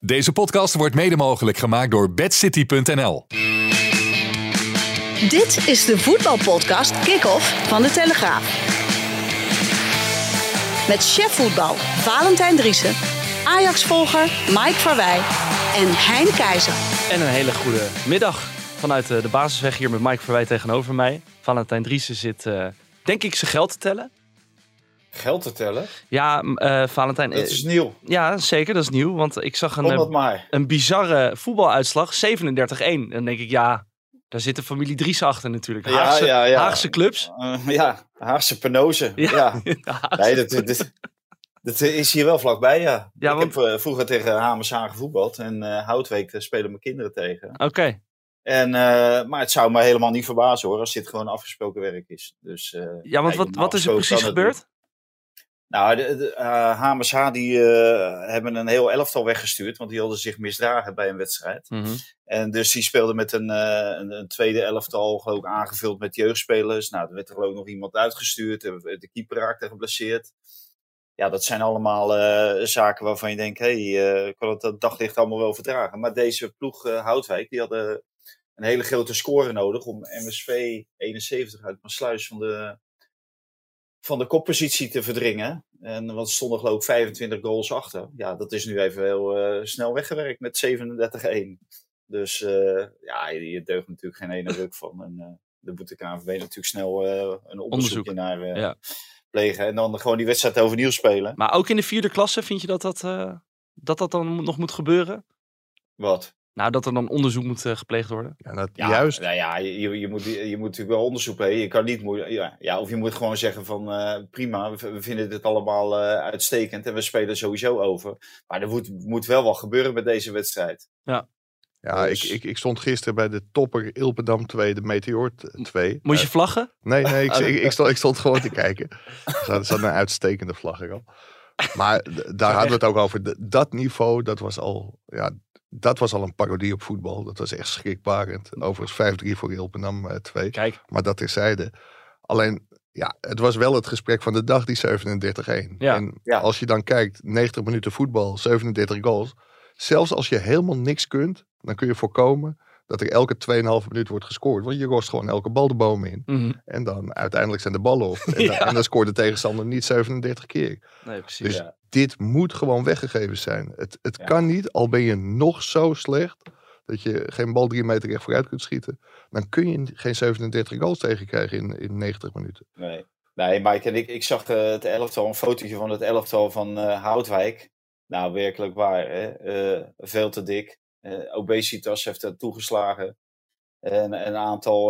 Deze podcast wordt mede mogelijk gemaakt door bedcity.nl. Dit is de voetbalpodcast Kick-Off van De Telegraaf. Met chef voetbal Valentijn Driessen, Ajax-volger Mike Verwij en Hein Keizer. En een hele goede middag vanuit eh, de basisweg hier met Mike Verwij tegenover mij. Valentijn Driessen zit, eh, denk ik, zijn geld te tellen. Geld te tellen? Ja, eh, Valentijn. Dat eh, is nieuw. Ja, zeker, dat is nieuw. Want ik zag een, eh, maar. een bizarre voetbaluitslag, 37-1. Dan denk ik, ja, daar zit de familie Dries achter natuurlijk. Haagse, ja, ja. Haagse clubs. Ja, Haagse penose. Ja. Nee, dat, dat, dat is hier wel vlakbij, ja. Ik want- heb vroeger tegen Hamershagen gevoetbald. En eh Houtweek spelen mijn kinderen tegen. Oké, En, maar het zou me helemaal niet verbazen hoor, als dit gewoon afgesproken werk is. Dus, ja, want wat, wat is er precies het gebeurd? Nou, de, de, eh, HMSH die eh, hebben een heel elftal weggestuurd, want die hadden zich misdragen bij een wedstrijd. Mhm. En dus die speelde met een, eh, een, een tweede elftal, geloof ik, aangevuld met jeugdspelers. Nou, er werd er geloof ik nog iemand uitgestuurd. De, de keeper raakte geblesseerd. Ja, dat zijn allemaal zaken waarvan je denkt, hé, hey, ik kan het dat daglicht allemaal wel verdragen. Maar deze ploeg Houtwijk, die hadden een hele grote score nodig om MSV 71 uit Maasluis van de, van de koppositie te verdringen. En want er stonden geloof ik 25 goals achter. Ja, dat is nu even heel eh, snel weggewerkt met 37-1. Dus eh, ja, je deugt natuurlijk geen ene ruk van. En eh dan moet de KNVB natuurlijk snel een onderzoekje Onderzoek. naar Ja. plegen. En dan gewoon die wedstrijd overnieuw spelen. Maar ook in de vierde klasse vind je dat dat, dat, dat dan nog moet gebeuren? Wat? Nou, dat er dan onderzoek moet eh, gepleegd worden? Ja, dat, Ja, juist. Nou ja, je, je, je moet, je moet natuurlijk wel onderzoek. Je kan niet ja, ja, of je moet gewoon zeggen van eh, prima, we, we vinden dit allemaal eh, uitstekend en we spelen sowieso over. Maar er moet, moet wel wat gebeuren met deze wedstrijd. Ja, ik, Dus- ik, ik stond gisteren bij de topper Ilpendam 2, de Meteor 2. Moet je vlaggen? Nee, nee, ik, ik, ik, stond, ik stond gewoon te kijken. Er zat, zat een uitstekende vlag er al. Maar daar hadden we het ook over. Dat niveau, dat was al, ja, dat was al een parodie op voetbal. Dat was echt schrikbarend. Overigens 5-3 voor Ilpendam eh, 2. Kijk, Maar dat terzijde. Alleen, ja, het was wel het gesprek van de dag, die 37-1. Ja. En Ja. als je dan kijkt, 90 minuten voetbal, 37 goals. Zelfs als je helemaal niks kunt, dan kun je voorkomen dat er elke 2,5 minuut wordt gescoord. Want je rost gewoon elke bal de boom in. Mhm. En dan uiteindelijk zijn de ballen op. En, dan, en dan scoort de tegenstander niet 37 keer. nee, precies. Dus Ja. Dit moet gewoon weggegeven zijn. Het, het Ja. kan niet, al ben je nog zo slecht... dat je geen bal drie meter recht vooruit kunt schieten... dan kun je geen 37 goals tegenkrijgen in, in 90 minuten. Nee, nee Mike en ik, ik zag eh, het elftal, een fotootje van het elftal van eh, Houtwijk. Nou, werkelijk waar. Hè? Eh, veel te dik. Obesitas heeft er toegeslagen. En een aantal,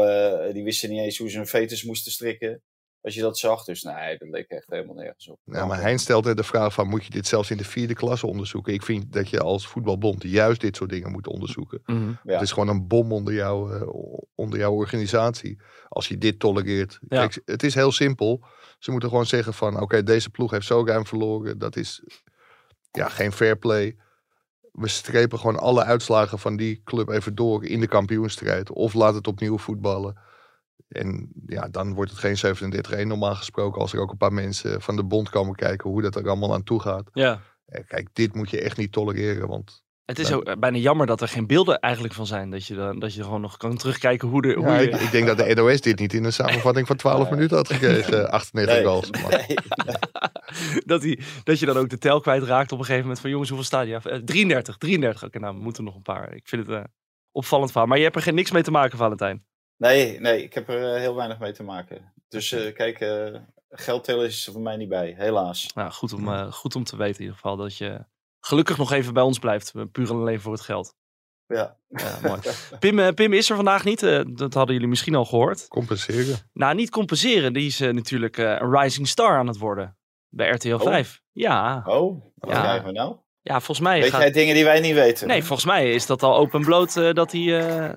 die wisten niet eens hoe ze hun fetus moesten strikken. Als je dat zag. Dus nee, dat leek echt helemaal nergens op. Ja, maar Hein stelt net de vraag van... moet je dit zelfs in de vierde klasse onderzoeken? Ik vind dat je als voetbalbond juist dit soort dingen moet onderzoeken. Mhm. Ja. Het is gewoon een bom onder, jou, eh, onder jouw organisatie. Als je dit tolereert. Ja. Kijk, het is heel simpel. Ze moeten gewoon zeggen van... oké, deze ploeg heeft zo ruim verloren. Dat is ja, geen fair play. We strepen gewoon alle uitslagen van die club even door in de kampioenstrijd. Of laat het opnieuw voetballen. En ja, dan wordt het geen 37-1 normaal gesproken. Als er ook een paar mensen van de bond komen kijken hoe dat er allemaal aan toe gaat. Ja. Eh, Kijk, dit moet je echt niet tolereren. Want Het is ook eh, bijna jammer dat er geen beelden eigenlijk van zijn. Dat je, dan, dat je gewoon nog kan terugkijken hoe, de, hoe Ja, je... ik, ik denk dat de NOS dit niet in een samenvatting van 12 Nee. minuten had gekregen. 98 Nee, goals. Maar, nee, nee. dat, die, dat je dan ook de tel kwijtraakt op een gegeven moment van jongens, hoeveel staat je? Eh, 33, 33. Oké, nou, we moeten nog een paar. Ik vind het eh, opvallend verhaal. Maar je hebt er geen niks mee te maken, Valentijn. Nee, nee, ik heb er eh, heel weinig mee te maken. Dus eh, kijk, eh geld tellen is er voor mij niet bij, helaas. Nou, goed om, eh, goed om te weten in ieder geval dat je gelukkig nog even bij ons blijft. Puur en alleen voor het geld. Ja. Ja, mooi. Pim, Pim is er vandaag niet. dat hadden jullie misschien al gehoord. compenseren. Nou, niet compenseren. Die is natuurlijk eh, een rising star aan het worden. Bij RTL Oh. 5. Ja. Oh, wat Ja. krijgen we nou? Ja, volgens mij Weet gaat... jij dingen die wij niet weten? Nee, volgens mij is dat al open bloot dat hij eh,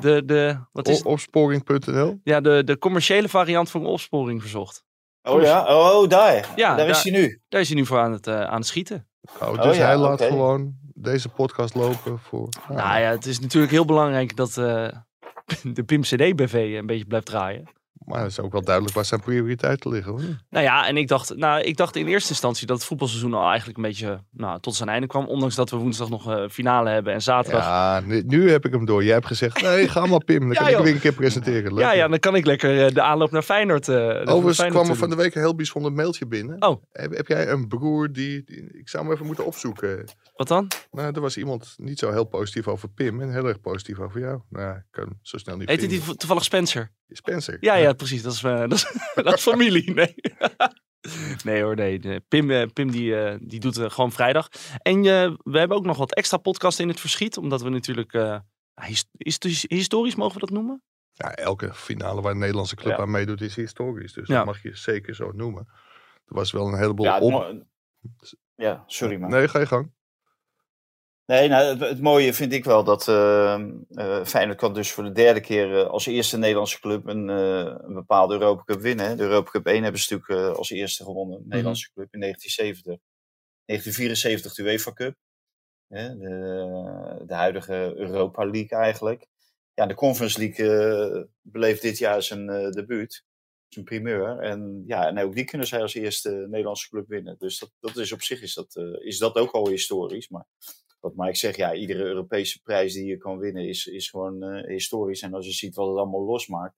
de, de, wat is Opsporing.nl. Ja, de, de commerciële variant van opsporing verzocht. Oh ja? Oh, daar. Ja, daar is hij nu. Daar is hij nu voor aan het, eh, aan het schieten. Oh, Oh dus ja, hij laat gewoon deze podcast lopen voor... ah, Nou ja, het is natuurlijk heel belangrijk dat eh, de Pim CD-BV een beetje blijft draaien. Maar het is ook wel duidelijk waar zijn prioriteiten liggen. Hoor. Nou ja, en ik dacht, nou, ik dacht in eerste instantie dat het voetbalseizoen al eigenlijk een beetje nou, tot zijn einde kwam. Ondanks dat we woensdag nog een finale hebben en zaterdag. Ja, Ja, nu, nu heb ik hem door. Jij hebt gezegd, nee, ga maar Pim. Dan Ja, kan ik joh. hem weer een keer presenteren. Leuk, ja, hoor. dan kan ik lekker eh, de aanloop naar Feyenoord. eh Overigens Feyenoord kwam er van de week een heel bijzonder mailtje binnen. Oh. Heb, heb jij een broer die, die- Ik zou hem even moeten opzoeken. Wat dan? Nou, er was iemand niet zo heel positief over Pim en heel erg positief over jou. Nou, ik kan zo snel niet Heet hij vinden. die toevallig Spencer? Spencer. Ja, ja, precies. Dat is, eh, dat is, dat is familie. Nee. nee hoor, nee. Pim, eh, Pim die, eh, die doet eh, gewoon vrijdag. En eh, we hebben ook nog wat extra podcasten in het verschiet. Omdat we natuurlijk... eh, his- his- historisch mogen we dat noemen? Ja, elke finale waar een Nederlandse club Ja. aan meedoet is historisch. Dus Ja. dat mag je zeker zo noemen. Er was wel een heleboel Ja, op... ja, sorry man. Nee, ga je gang. Nee, nou, het, het mooie vind ik wel dat eh eh, Feyenoord kan dus voor de derde keer eh, als eerste Nederlandse club een, eh, een bepaalde Europa Cup winnen. hè. De Europa Cup 1 hebben ze natuurlijk als eerste gewonnen, een Nederlandse club in 1970. 1974 de UEFA Cup, hè, de, de huidige Europa League eigenlijk. Ja, de Conference League beleeft dit jaar zijn debuut, zijn primeur. En ja, en ook die kunnen zij als eerste Nederlandse club winnen. Dus dat, dat is op zich is dat, is dat ook al historisch. Maar wat Mike zegt, ja, iedere Europese prijs die je kan winnen is, is gewoon eh, historisch. En als je ziet wat het allemaal losmaakt,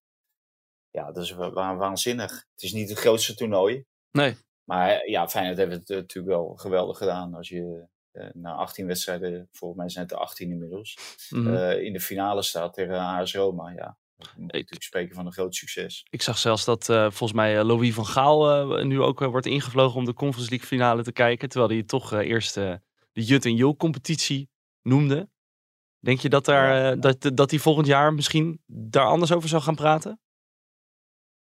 ja, dat is wa- wa- waanzinnig. Het is niet het grootste toernooi. Nee. Maar eh, ja, Feyenoord heeft het eh, natuurlijk wel geweldig gedaan. Als je eh, na 18 wedstrijden, volgens mij zijn het er 18 inmiddels, Mhm. in de finale staat tegen AS Roma. Ja, moet je natuurlijk spreken van een groot succes. Ik zag zelfs dat volgens mij Louis van Gaal nu ook wordt ingevlogen om de Conference League finale te kijken. Terwijl hij toch eerst de Jut en Jul competitie noemde. Denk je dat, daar, eh, dat, dat hij volgend jaar misschien daar anders over zou gaan praten?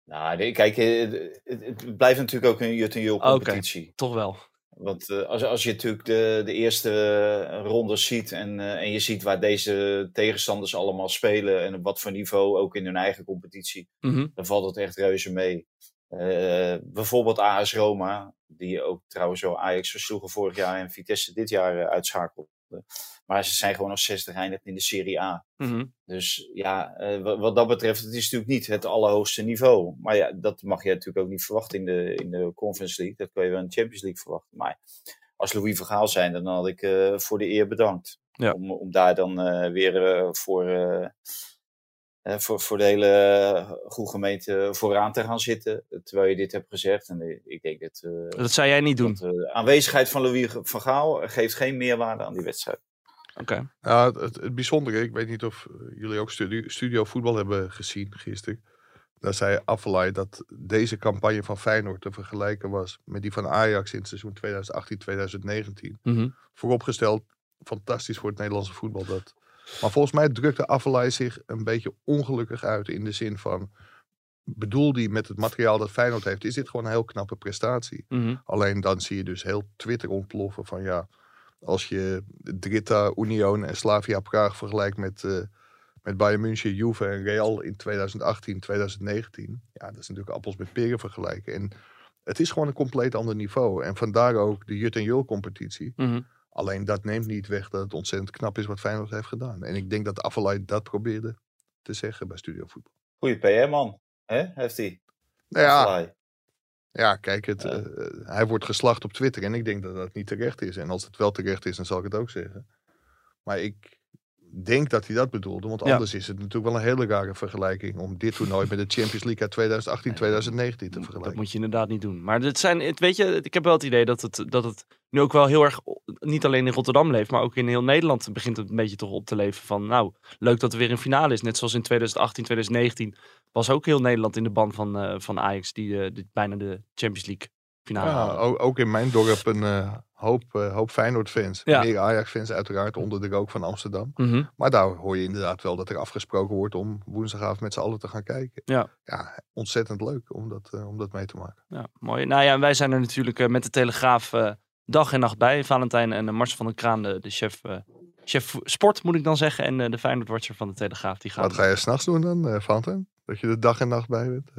Nou, kijk, eh, het, blijft natuurlijk ook een Jut en Jul competitie. Toch wel. Want eh, als, als je natuurlijk de, de eerste rondes ziet en, en je ziet waar deze tegenstanders allemaal spelen en op wat voor niveau, ook in hun eigen competitie, Mhm. dan valt het echt reuze mee. Eh, bijvoorbeeld AS Roma, die ook trouwens wel Ajax versloegen vorig jaar en Vitesse dit jaar eh, uitschakelde. Maar ze zijn gewoon nog 60 eindigd in de Serie A. Mhm. Dus ja, eh, wa- wat dat betreft, het is natuurlijk niet het allerhoogste niveau. Maar ja, dat mag je natuurlijk ook niet verwachten in de, in de Conference League. Dat kun je wel in de Champions League verwachten. Maar als Louis Vergaal zijn, dan had ik voor de eer bedankt. Ja. Om, om daar dan weer voor, voor, voor de hele goede gemeente vooraan te gaan zitten. Terwijl je dit hebt gezegd. En eh, ik denk dat, eh, Dat zou jij niet doen. dat eh, de aanwezigheid van Louis Vergaal geeft geen meerwaarde aan die wedstrijd. Oké. Ja, het, het, het bijzondere, ik weet niet of eh, jullie ook studio, studio voetbal hebben gezien gisteren. Daar zei Affelay dat deze campagne van Feyenoord te vergelijken was met die van Ajax in het seizoen 2018-2019. Mhm. Vooropgesteld, fantastisch voor het Nederlandse voetbal dat. Maar volgens mij drukte Affelay zich een beetje ongelukkig uit in de zin van, bedoel die met het materiaal dat Feyenoord heeft, is dit gewoon een heel knappe prestatie. Mhm. Alleen dan zie je dus heel Twitter ontploffen van ja, als je Drita, Union en Slavia Praag vergelijkt met, eh, met Bayern München, Juve en Real in 2018, 2019. Ja, dat is natuurlijk appels met peren vergelijken. En het is gewoon een compleet ander niveau. En vandaar ook de Jut en Jul competitie. Mhm. Alleen dat neemt niet weg dat het ontzettend knap is wat Feyenoord heeft gedaan. En ik denk dat Affelay dat probeerde te zeggen bij Studio Voetbal. Goeie PR-man, hè? heeft hij. Nou ja. Ja, kijk, het, Ja. eh, hij wordt geslacht op Twitter en ik denk dat dat niet terecht is. En als het wel terecht is, dan zal ik het ook zeggen. Maar ik denk dat hij dat bedoelde, want Ja. anders is het natuurlijk wel een hele rare vergelijking om dit toernooi met de Champions League uit 2018-2019 te Dat vergelijken. moet je inderdaad niet doen. Maar dit zijn, het, weet je, ik heb wel het idee dat het, dat het nu ook wel heel erg, niet alleen in Rotterdam leeft, maar ook in heel Nederland begint het een beetje toch op te leven van, nou, leuk dat er weer een finale is. Net zoals in 2018, 2019 was ook heel Nederland in de ban van, eh, van Ajax, die, die bijna de Champions League finale Ja, ook, ook in mijn dorp een eh, hoop, eh, hoop Feyenoord-fans. Ja. Meer Ajax-fans uiteraard onder de rook van Amsterdam. Mhm. Maar daar hoor je inderdaad wel dat er afgesproken wordt om woensdagavond met z'n allen te gaan kijken. Ja. Ja, ontzettend leuk om dat, eh, om dat mee te maken. Ja, mooi. Nou ja, en wij zijn er natuurlijk met de Telegraaf dag en nacht bij. Valentijn en Mars van der Kraan, de, de chef, chef sport moet ik dan zeggen. En uh, de Feyenoord-watcher van de Telegraaf. Die gaan... Wat ga je s'nachts doen dan, uh? Dat je er dag en nacht bij bent?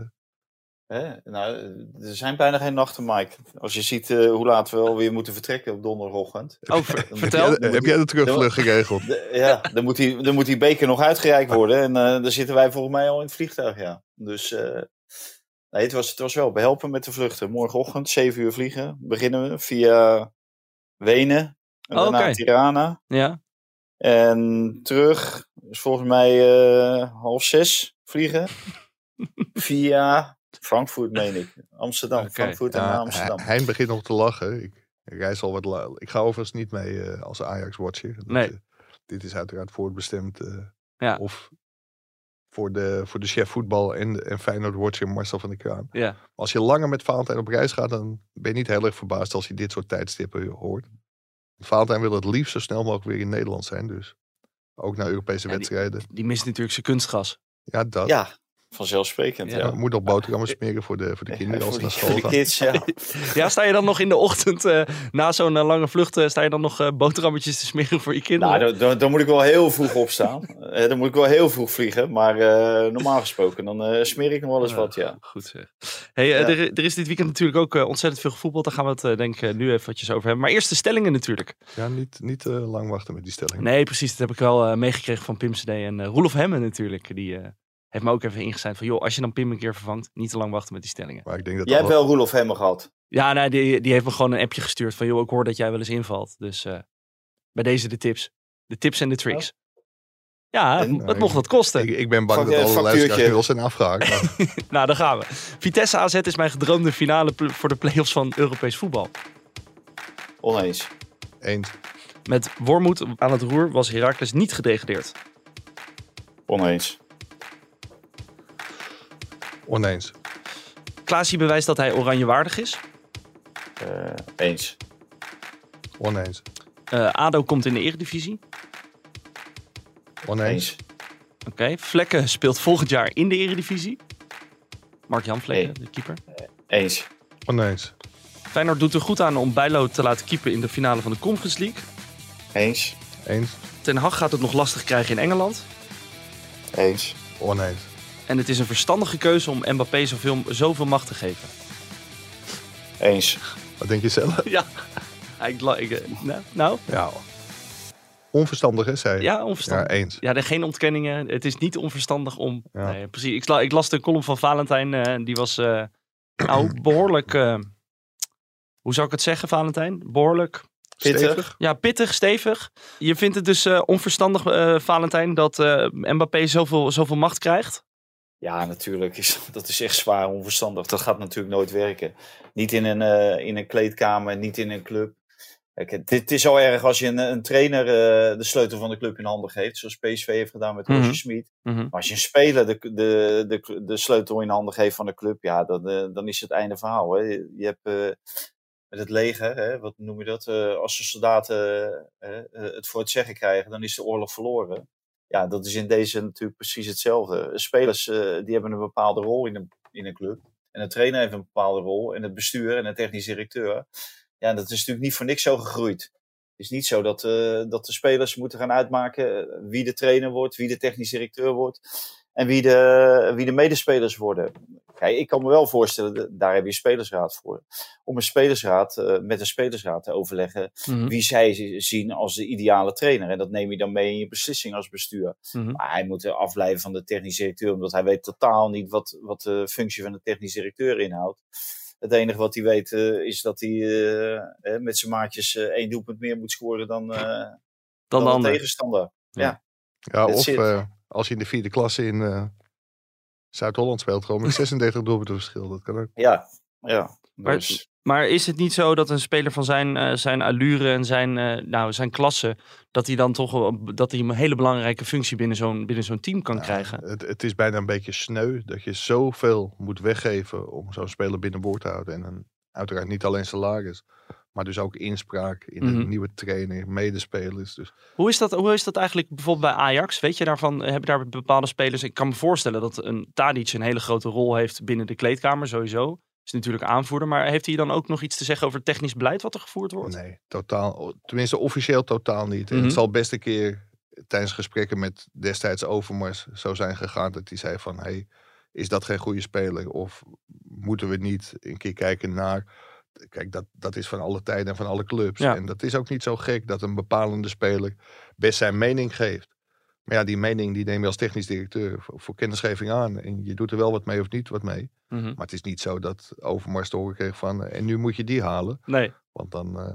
Hè? Nou, er zijn bijna geen nachten, Mike. Als je ziet uh, hoe laat we alweer moeten vertrekken op donderdagochtend. Oh, vertel. Heb jij, heb jij de terugvlucht geregeld? De, ja, dan moet, die, dan moet die beker nog uitgereikt worden. En uh, dan zitten wij volgens mij al in het vliegtuig, ja. Dus uh, nee, het was, het was wel behelpen met de vluchten. Morgenochtend, 7 uur vliegen, beginnen we via Wenen. En daarna Oké. Tirana. Ja, En terug is volgens mij half zes vliegen. via Frankfurt, meen ik. Amsterdam. Frankfurt en Amsterdam. Hein begint nog te lachen. Ik, ik reis al wat la- Ik ga overigens niet mee eh, als Ajax-watcher. Nee. eh, dit is uiteraard voorbestemd. eh Ja. Of voor de, voor de chef voetbal en, de- en Feyenoord-watcher Marcel van der Kraan. ja. Als je langer met Valentijn op reis gaat, dan ben je niet heel erg verbaasd als je dit soort tijdstippen hoort. Valentijn wil het liefst zo snel mogelijk weer in Nederland zijn. Dus ook naar Europese Ja, die- wedstrijden. Die mist natuurlijk zijn kunstgas. Ja, dat. Ja, vanzelfsprekend. Ja. Ja. Ja, moet nog boterhammen smeren voor de, voor de kinderen als ze naar school gaan. kids, ja. Ja, sta je dan nog in de ochtend eh, na zo'n eh, lange vlucht, eh, sta je dan nog eh, boterhammetjes te smeren voor je kinderen? Nou, dan, dan, dan moet ik wel heel vroeg opstaan. Dan moet ik wel heel vroeg vliegen. Maar eh, normaal gesproken, dan eh, smeer ik nog wel eens Ja. wat, ja. Goed zeg. Hey, Ja. er, er is dit weekend natuurlijk ook ontzettend veel gevoetbald. Daar gaan we het eh, denk ik eh, nu eventjes over hebben. Maar eerst de stellingen natuurlijk. Ja, niet, niet eh, lang wachten met die stelling. Nee, precies. Dat heb ik wel eh, meegekregen van Pim CD en eh Roelof Hemmen natuurlijk. Die eh, heeft me ook even ingezet van, joh, als je dan Pim een keer vervangt, niet te lang wachten met die stellingen. Maar ik denk dat Jij hebt wel Roelof Hemmer gehad. Ja, nee, die, die heeft me gewoon een appje gestuurd van, joh, ik hoor dat jij wel eens invalt. Dus eh, bij deze de tips. De tips en de tricks. Ja, En- wat mocht dat kosten? ik, ik ben bang dat alle factuurtje. luisteraars nu al zijn afgehaakt. maar- Nou, daar gaan we. Vitesse AZ is mijn gedroomde finale voor de play-offs van Europees voetbal. Oneens. Eens. Met Wormoed aan het roer was Heracles niet gedegradeerd. Oneens. Oneens. Klaasie bewijst dat hij oranje waardig is. Eh, eens. Oneens. Eh, ADO komt in de eredivisie. Oneens. Eens. Oké. Vlekken speelt volgend jaar in de eredivisie. Mark-Jan Vlekken, Nee. de keeper. Eens. Oneens. Feyenoord doet er goed aan om Bijlo te laten keepen in de finale van de Conference League. Eens. Eens. Ten Hag gaat het nog lastig krijgen in Engeland. Eens. Oneens. En het is een verstandige keuze om Mbappé zoveel, zoveel macht te geven. Eens. Wat denk je zelf? Ja. Ik, la- ik, eh, nou, nou, Ja. Onverstandig, hè, zei ja, onverstandig. Ja, eens. Ja, er geen ontkenningen. Het is niet onverstandig om. Ja. Nee, precies. Ik, la- ik las de column van Valentijn. eh, die was eh, nou behoorlijk. eh, hoe zou ik het zeggen, Valentijn? Behoorlijk. Pittig. Ja, pittig, stevig. Je vindt het dus eh, onverstandig, eh, Valentijn, dat eh, Mbappé zoveel, zoveel macht krijgt? Ja, natuurlijk. Is, dat is echt zwaar onverstandig. Dat gaat natuurlijk nooit werken. Niet in een, eh, in een kleedkamer, niet in een club. Kijk, het, het is al erg als je een, een trainer eh, de sleutel van de club in handen geeft. Zoals PSV heeft gedaan met Roger Mhm. Smit. Mhm. Maar als je een speler de, de, de, de sleutel in handen geeft van de club, ja, dan, eh, dan is het einde verhaal. Hè. Je je hebt met het leger, hè, wat noem je dat? Als de soldaten het voor het zeggen krijgen, dan is de oorlog verloren. Ja, dat is in deze natuurlijk precies hetzelfde. Spelers eh, die hebben een bepaalde rol in een, in een club. En de trainer heeft een bepaalde rol. En het bestuur en de technisch directeur. Ja, dat is natuurlijk niet voor niks zo gegroeid. Het is niet zo dat, eh, dat de spelers moeten gaan uitmaken eh, wie de trainer wordt, wie de technisch directeur wordt en wie de, wie de medespelers worden. Kijk, ik kan me wel voorstellen, daar heb je een spelersraad voor, om een spelersraad, eh, met een spelersraad te overleggen Mhm. wie zij zien als de ideale trainer. En dat neem je dan mee in je beslissing als bestuur. Mhm. Maar hij moet er afblijven van de technisch directeur, omdat hij weet totaal niet wat, wat de functie van de technisch directeur inhoudt. Het enige wat hij weet eh, is dat hij eh, eh, met zijn maatjes één doelpunt meer moet scoren dan, eh, Dan dan, de de ander. tegenstander. Ja, That's of it. eh, als je in de vierde klasse in eh, Zuid-Holland speelt, gewoon met 36 doelpunten verschil. Dat kan ook. Ja, ja. Maar- Maar is het niet zo dat een speler van zijn, eh, zijn allure en zijn, eh, nou, zijn klasse, dat hij dan toch dat hij een hele belangrijke functie binnen zo'n, binnen zo'n team kan Ja, krijgen? Het, het is bijna een beetje sneu dat je zoveel moet weggeven om zo'n speler binnenboord te houden. En dan uiteraard niet alleen salaris, maar dus ook inspraak in de Mhm. nieuwe trainer, medespelers. Dus Hoe is, dat, hoe is dat eigenlijk bijvoorbeeld bij Ajax? Weet je daarvan, hebben daar bepaalde spelers... Ik kan me voorstellen dat een Tadic een hele grote rol heeft binnen de kleedkamer sowieso. is natuurlijk aanvoerder. Maar heeft hij dan ook nog iets te zeggen over het technisch beleid wat er gevoerd wordt? Nee, totaal. Tenminste, officieel totaal niet. En Mhm. het zal best een keer tijdens gesprekken met destijds Overmars zo zijn gegaan dat hij zei van, hey, is dat geen goede speler? Of moeten we niet een keer kijken naar... Kijk, dat, dat is van alle tijden en van alle clubs. Ja. En dat is ook niet zo gek dat een bepalende speler best zijn mening geeft. Maar ja, die mening die neem je als technisch directeur voor, voor kennisgeving aan. En je doet er wel wat mee of niet wat mee. Mhm. Maar het is niet zo dat Overmars te horen kreeg van... en nu moet je die halen. Nee. Want dan, eh,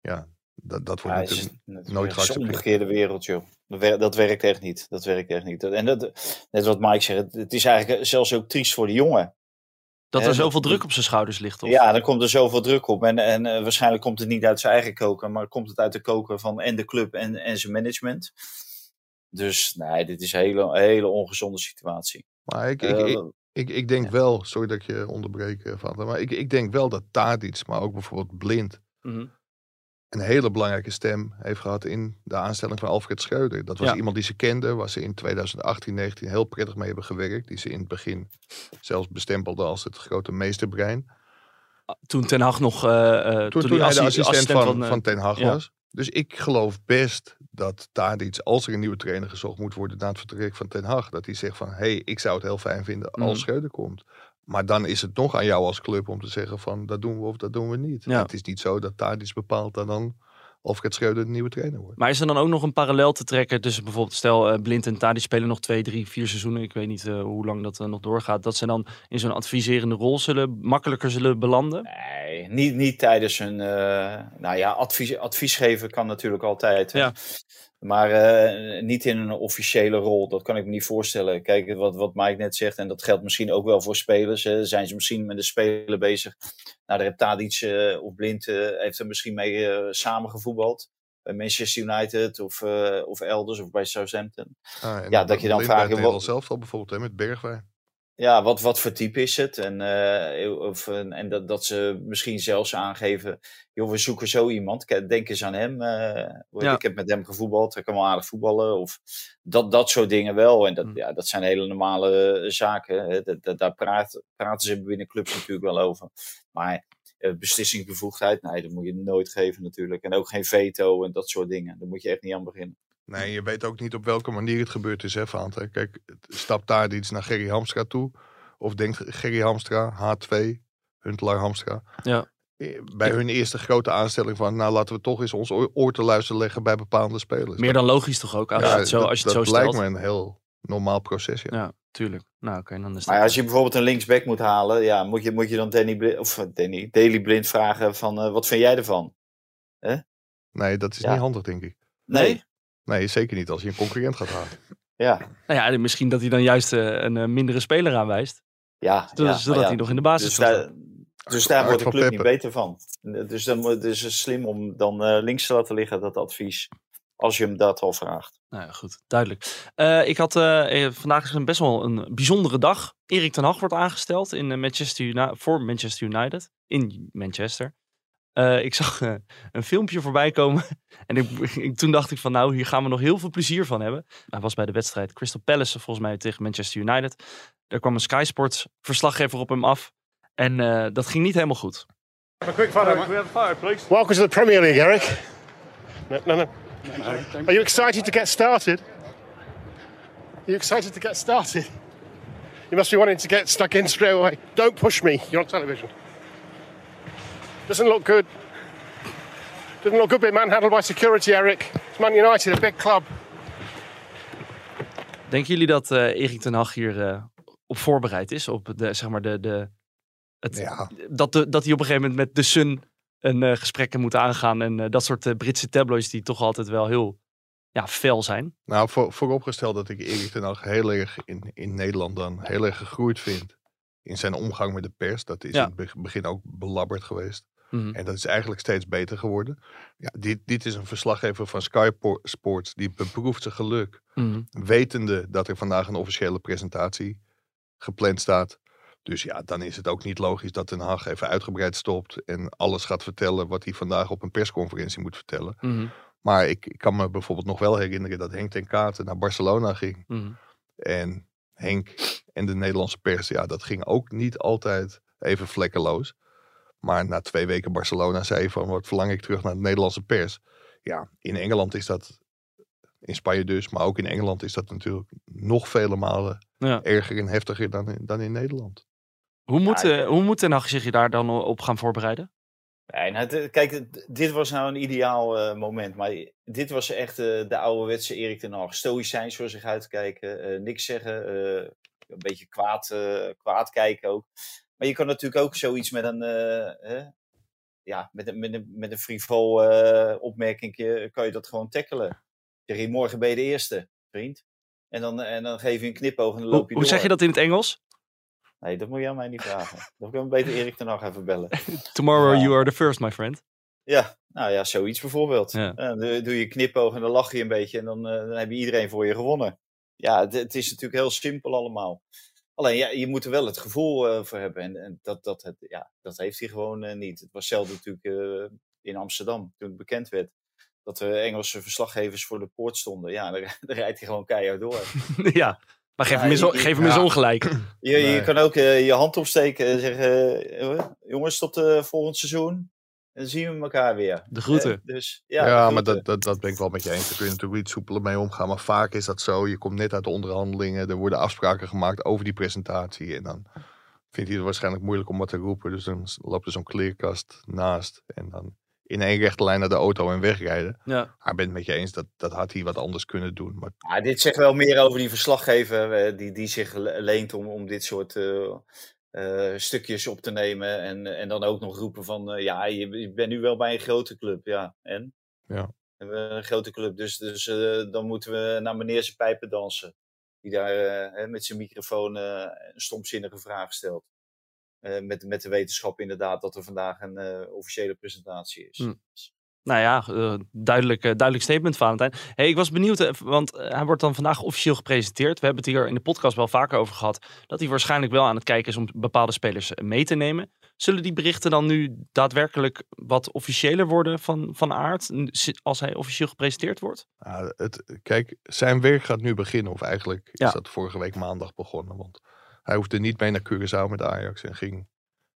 ja, dat, dat wordt Ja, het is, natuurlijk het is nooit een geaccepteerd. omgekeerde wereld, joh. Dat, wer- dat werkt echt niet. Dat werkt echt niet. En dat, net wat Mike zegt, het is eigenlijk zelfs ook triest voor de jongen. Dat er zoveel druk op zijn schouders ligt. Of? Ja, dan komt er zoveel druk op. En, en eh, waarschijnlijk komt het niet uit zijn eigen koker, maar komt het uit de koker van en de club en, en zijn management. Dus nee, dit is een hele, hele ongezonde situatie. Maar ik, ik, Eh, ik, ik, ik denk wel, sorry dat ik je onderbreek, eh, Vader, maar ik, ik denk wel dat Tadic, maar ook bijvoorbeeld Blind, Mhm. Een hele belangrijke stem heeft gehad in de aanstelling van Alfred Schreuder. Dat was Ja. iemand die ze kende, waar ze in 2018, 19 heel prettig mee hebben gewerkt. Die ze in het begin zelfs bestempelde als het grote meesterbrein. Toen Ten Hag nog... eh, eh, Toen, hij de assi- assistent, van, eh, van Ten Hag ja. was. Dus ik geloof best dat Tadic, als er een nieuwe trainer gezocht moet worden na het vertrek van Ten Hag, dat hij zegt van, hé, hey, ik zou het heel fijn vinden als Mhm. Schreuder komt. Maar dan is het nog aan jou als club om te zeggen van, dat doen we of dat doen we niet. Ja. Het is niet zo dat Tadic bepaalt dat dan Alfred Schreuder de nieuwe trainer wordt. Maar is er dan ook nog een parallel te trekken tussen bijvoorbeeld, stel eh, Blind en Tadic spelen nog twee, drie, vier seizoenen. Ik weet niet eh, hoe lang dat eh, nog doorgaat. Dat ze dan in zo'n adviserende rol zullen, makkelijker zullen belanden. Nee, niet, niet tijdens een. eh, nou ja, advies, advies geven kan natuurlijk altijd. Ja. Maar eh, niet in een officiële rol. Dat kan ik me niet voorstellen. Kijk, wat, wat Mike net zegt, en dat geldt misschien ook wel voor spelers. Hè. Zijn ze misschien met de speler bezig? Nou, daar heeft Tadic eh, of Blind eh, heeft er misschien mee samengevoetbald. Bij Manchester United of, of elders of bij Southampton. Ah, Ja, dat je dan vraagt, Nederlands wat- zelf al bijvoorbeeld hè, met Bergwijn. Ja, wat, wat voor type is het? En, eh, of, en dat, dat ze misschien zelfs aangeven, joh, we zoeken zo iemand. Denk eens aan hem. eh, Ja. Ik heb met hem gevoetbald, hij kan wel aardig voetballen. Of dat, dat soort dingen wel. En dat, Hm. ja, dat zijn hele normale eh, zaken. Hè. Dat, dat- daar praat, praten ze binnen clubs natuurlijk wel over. Maar eh, beslissingsbevoegdheid, nee, dat moet je nooit geven natuurlijk. En ook geen veto en dat soort dingen. Daar moet je echt niet aan beginnen. Nee, je weet ook niet op welke manier het gebeurd is, hè, Vaante. Kijk, stapt daar iets naar Gerry Hamstra toe? Of denkt Gerry Hamstra, H2, Huntelaar Hamstra, Ja. eh, bij hun eerste grote aanstelling van, nou laten we toch eens ons oor te luisteren leggen bij bepaalde spelers. Meer dan logisch toch ook, als Ja, je het zo, dat, als je het zo dat lijkt me een heel normaal proces, ja. Ja, tuurlijk. Nou, oké, dan is dat... Maar als je bijvoorbeeld een linksback moet halen, ja, moet, je, moet je dan Danny Blind, of eh, Danny, Daily Blind vragen van eh, wat vind jij ervan? Nee, dat is Ja. niet handig, denk ik. Nee. Nee, zeker niet als je een concurrent gaat halen. Ja, Nou ja, misschien dat hij dan juist eh, een eh, mindere speler aanwijst. ja. Zodat, ja, zodat ja, hij nog in de basis Dus daar, dus daar wordt de club niet beter van. Dus dan moet- het is slim om dan eh, links te laten liggen, dat advies. Als je hem dat al vraagt. Nou ja, goed, duidelijk. Eh, ik had, vandaag is een best wel een bijzondere dag. Erik ten Hag wordt aangesteld in, Manchester voor Manchester United. In Manchester. Eh, ik zag eh, een filmpje voorbij komen. En ik, ik- toen dacht ik van nou, hier gaan we nog heel veel plezier van hebben. Hij was bij de wedstrijd Crystal Palace volgens mij tegen Manchester United. Daar kwam een Sky Sports verslaggever op hem af. En eh, dat ging niet helemaal goed. A quick we have a fire, please? Welcome to the Premier League, Eric. No, no, no. Are you excited to get started? Are you excited to get started? You must be wanting to get stuck in straight away. Don't push me. You're on television. Doesn't look good. Doesn't look good being manhandled by security, Eric. It's Man United, a big club. Denken jullie dat eh Erik ten Hag hier eh, op voorbereid is? Op de, zeg maar de, de, het, Ja. dat, de, dat hij op een gegeven moment met de Sun een eh, gesprek moet aangaan. En eh, dat soort Britse tabloids die toch altijd wel heel ja, fel zijn. Nou, voor, vooropgesteld dat ik Erik ten Hag heel erg in, in Nederland dan heel erg gegroeid vind. In zijn omgang met de pers. Dat is Ja. in het be- begin ook belabberd geweest. Mhm. En dat is eigenlijk steeds beter geworden. Ja, dit, dit is een verslaggever van Sky Po- Sports. Die beproeft zijn geluk. Mhm. Wetende dat er vandaag een officiële presentatie gepland staat. Dus ja, dan is het ook niet logisch dat Den Haag even uitgebreid stopt. En alles gaat vertellen wat hij vandaag op een persconferentie moet vertellen. Mhm. Maar ik, ik kan me bijvoorbeeld nog wel herinneren dat Henk ten Katen naar Barcelona ging. En Henk en de Nederlandse pers, ja, dat ging ook niet altijd even vlekkeloos. Maar na twee weken Barcelona zei van wat verlang ik terug naar de Nederlandse pers. Ja, in Engeland is dat, in Spanje dus, maar ook in Engeland is dat natuurlijk nog vele malen Ja. erger en heftiger dan in, dan in Nederland. Hoe moet, Ja, eh, hoe moet Ten Hag zich je daar dan op gaan voorbereiden? Nee, nou, kijk, dit was nou een ideaal eh, moment. Maar dit was echt eh, de ouderwetse Erik ten Hag. Stoïcijns voor zich uitkijken. eh, niks zeggen. eh, een beetje kwaad, eh, kwaad kijken ook. Maar je kan natuurlijk ook zoiets met een... eh, ja, met een, met een, met een frivol eh opmerking kan je dat gewoon tackelen. Zeg morgen ben je de eerste, vriend. En dan, en dan geef je een knipoog en dan Hoe, loop je hoe door. zeg je dat in het Engels? Nee, dat moet je aan mij niet vragen. Dan kan ik beter Erik ten Hag even bellen. Tomorrow Ja. you are the first, my friend. Ja, nou ja, zoiets bijvoorbeeld. Ja. Eh, dan doe je knipoog en dan lach je een beetje en dan, dan heb je iedereen voor je gewonnen. Ja, het, het is natuurlijk heel simpel allemaal. Alleen, ja, je moet er wel het gevoel eh, voor hebben. En, en dat, dat, het, ja, dat heeft hij gewoon eh, niet. Het was hetzelfde natuurlijk eh, in Amsterdam, toen het bekend werd. Dat er Engelse verslaggevers voor de poort stonden. Ja, dan rijdt hij gewoon keihard door. ja, maar geef Ja, hem eens, je- geef hem eens ja. ongelijk. Je, je Nee. kan ook je hand opsteken en zeggen... jongens, tot uh, volgend seizoen. En dan zien we elkaar weer. De groeten. Eh, dus, ja, Ja, de maar dat, dat, dat ben ik wel met je eens. Daar kun je natuurlijk iets soepeler mee omgaan. Maar vaak is dat zo. Je komt net uit de onderhandelingen. Er worden afspraken gemaakt over die presentatie. En dan vindt hij het waarschijnlijk moeilijk om wat te roepen. Dus dan loopt er zo'n kleerkast naast. En dan in één rechte lijn naar de auto en wegrijden. Ja. Maar ik ben het met je eens. Dat, dat had hij wat anders kunnen doen. Maar Ja, dit zegt wel meer over die verslaggever eh, die, die zich le- leent om, om dit soort eh, eh, stukjes op te nemen. En, en dan ook nog roepen van, eh, ja, je, je bent nu wel bij een grote club. Ja, en? Ja. We hebben een grote club, dus, dus eh, dan moeten we naar meneer zijn pijpen dansen. Die daar met zijn microfoon een stomzinnige vraag stelt. Met, met de wetenschap inderdaad dat er vandaag een officiële presentatie is. Hm. Nou ja, eh, duidelijk, eh, duidelijk statement, Valentijn. Hey, ik was benieuwd, eh, want hij wordt dan vandaag officieel gepresenteerd. We hebben het hier in de podcast wel vaker over gehad. Dat hij waarschijnlijk wel aan het kijken is om bepaalde spelers mee te nemen. Zullen die berichten dan nu daadwerkelijk wat officiëler worden van, van aard? Als hij officieel gepresenteerd wordt? ja, het, kijk, zijn werk gaat nu beginnen. Of eigenlijk Ja. is dat vorige week maandag begonnen. Want hij hoefde niet mee naar Curaçao met Ajax. En ging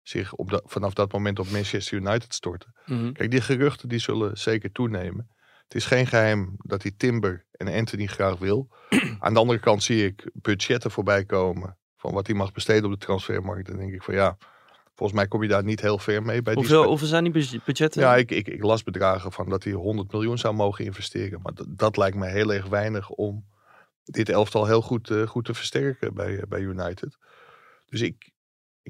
zich op dat- vanaf dat moment op Manchester United storten. Kijk, die geruchten die zullen zeker toenemen. Het is geen geheim dat hij Timber en Anthony graag wil. Aan de andere kant zie ik budgetten voorbij komen. Van wat hij mag besteden op de transfermarkt. Dan denk ik van ja, volgens mij kom je daar niet heel ver mee. Bij die Hoeveel, hoeveel zijn die budge- budgetten? ja, ik, ik, ik las bedragen van dat hij 100 miljoen zou mogen investeren. Maar dat, dat lijkt me heel erg weinig om dit elftal heel goed, eh, goed te versterken bij, eh, bij United. Dus ik,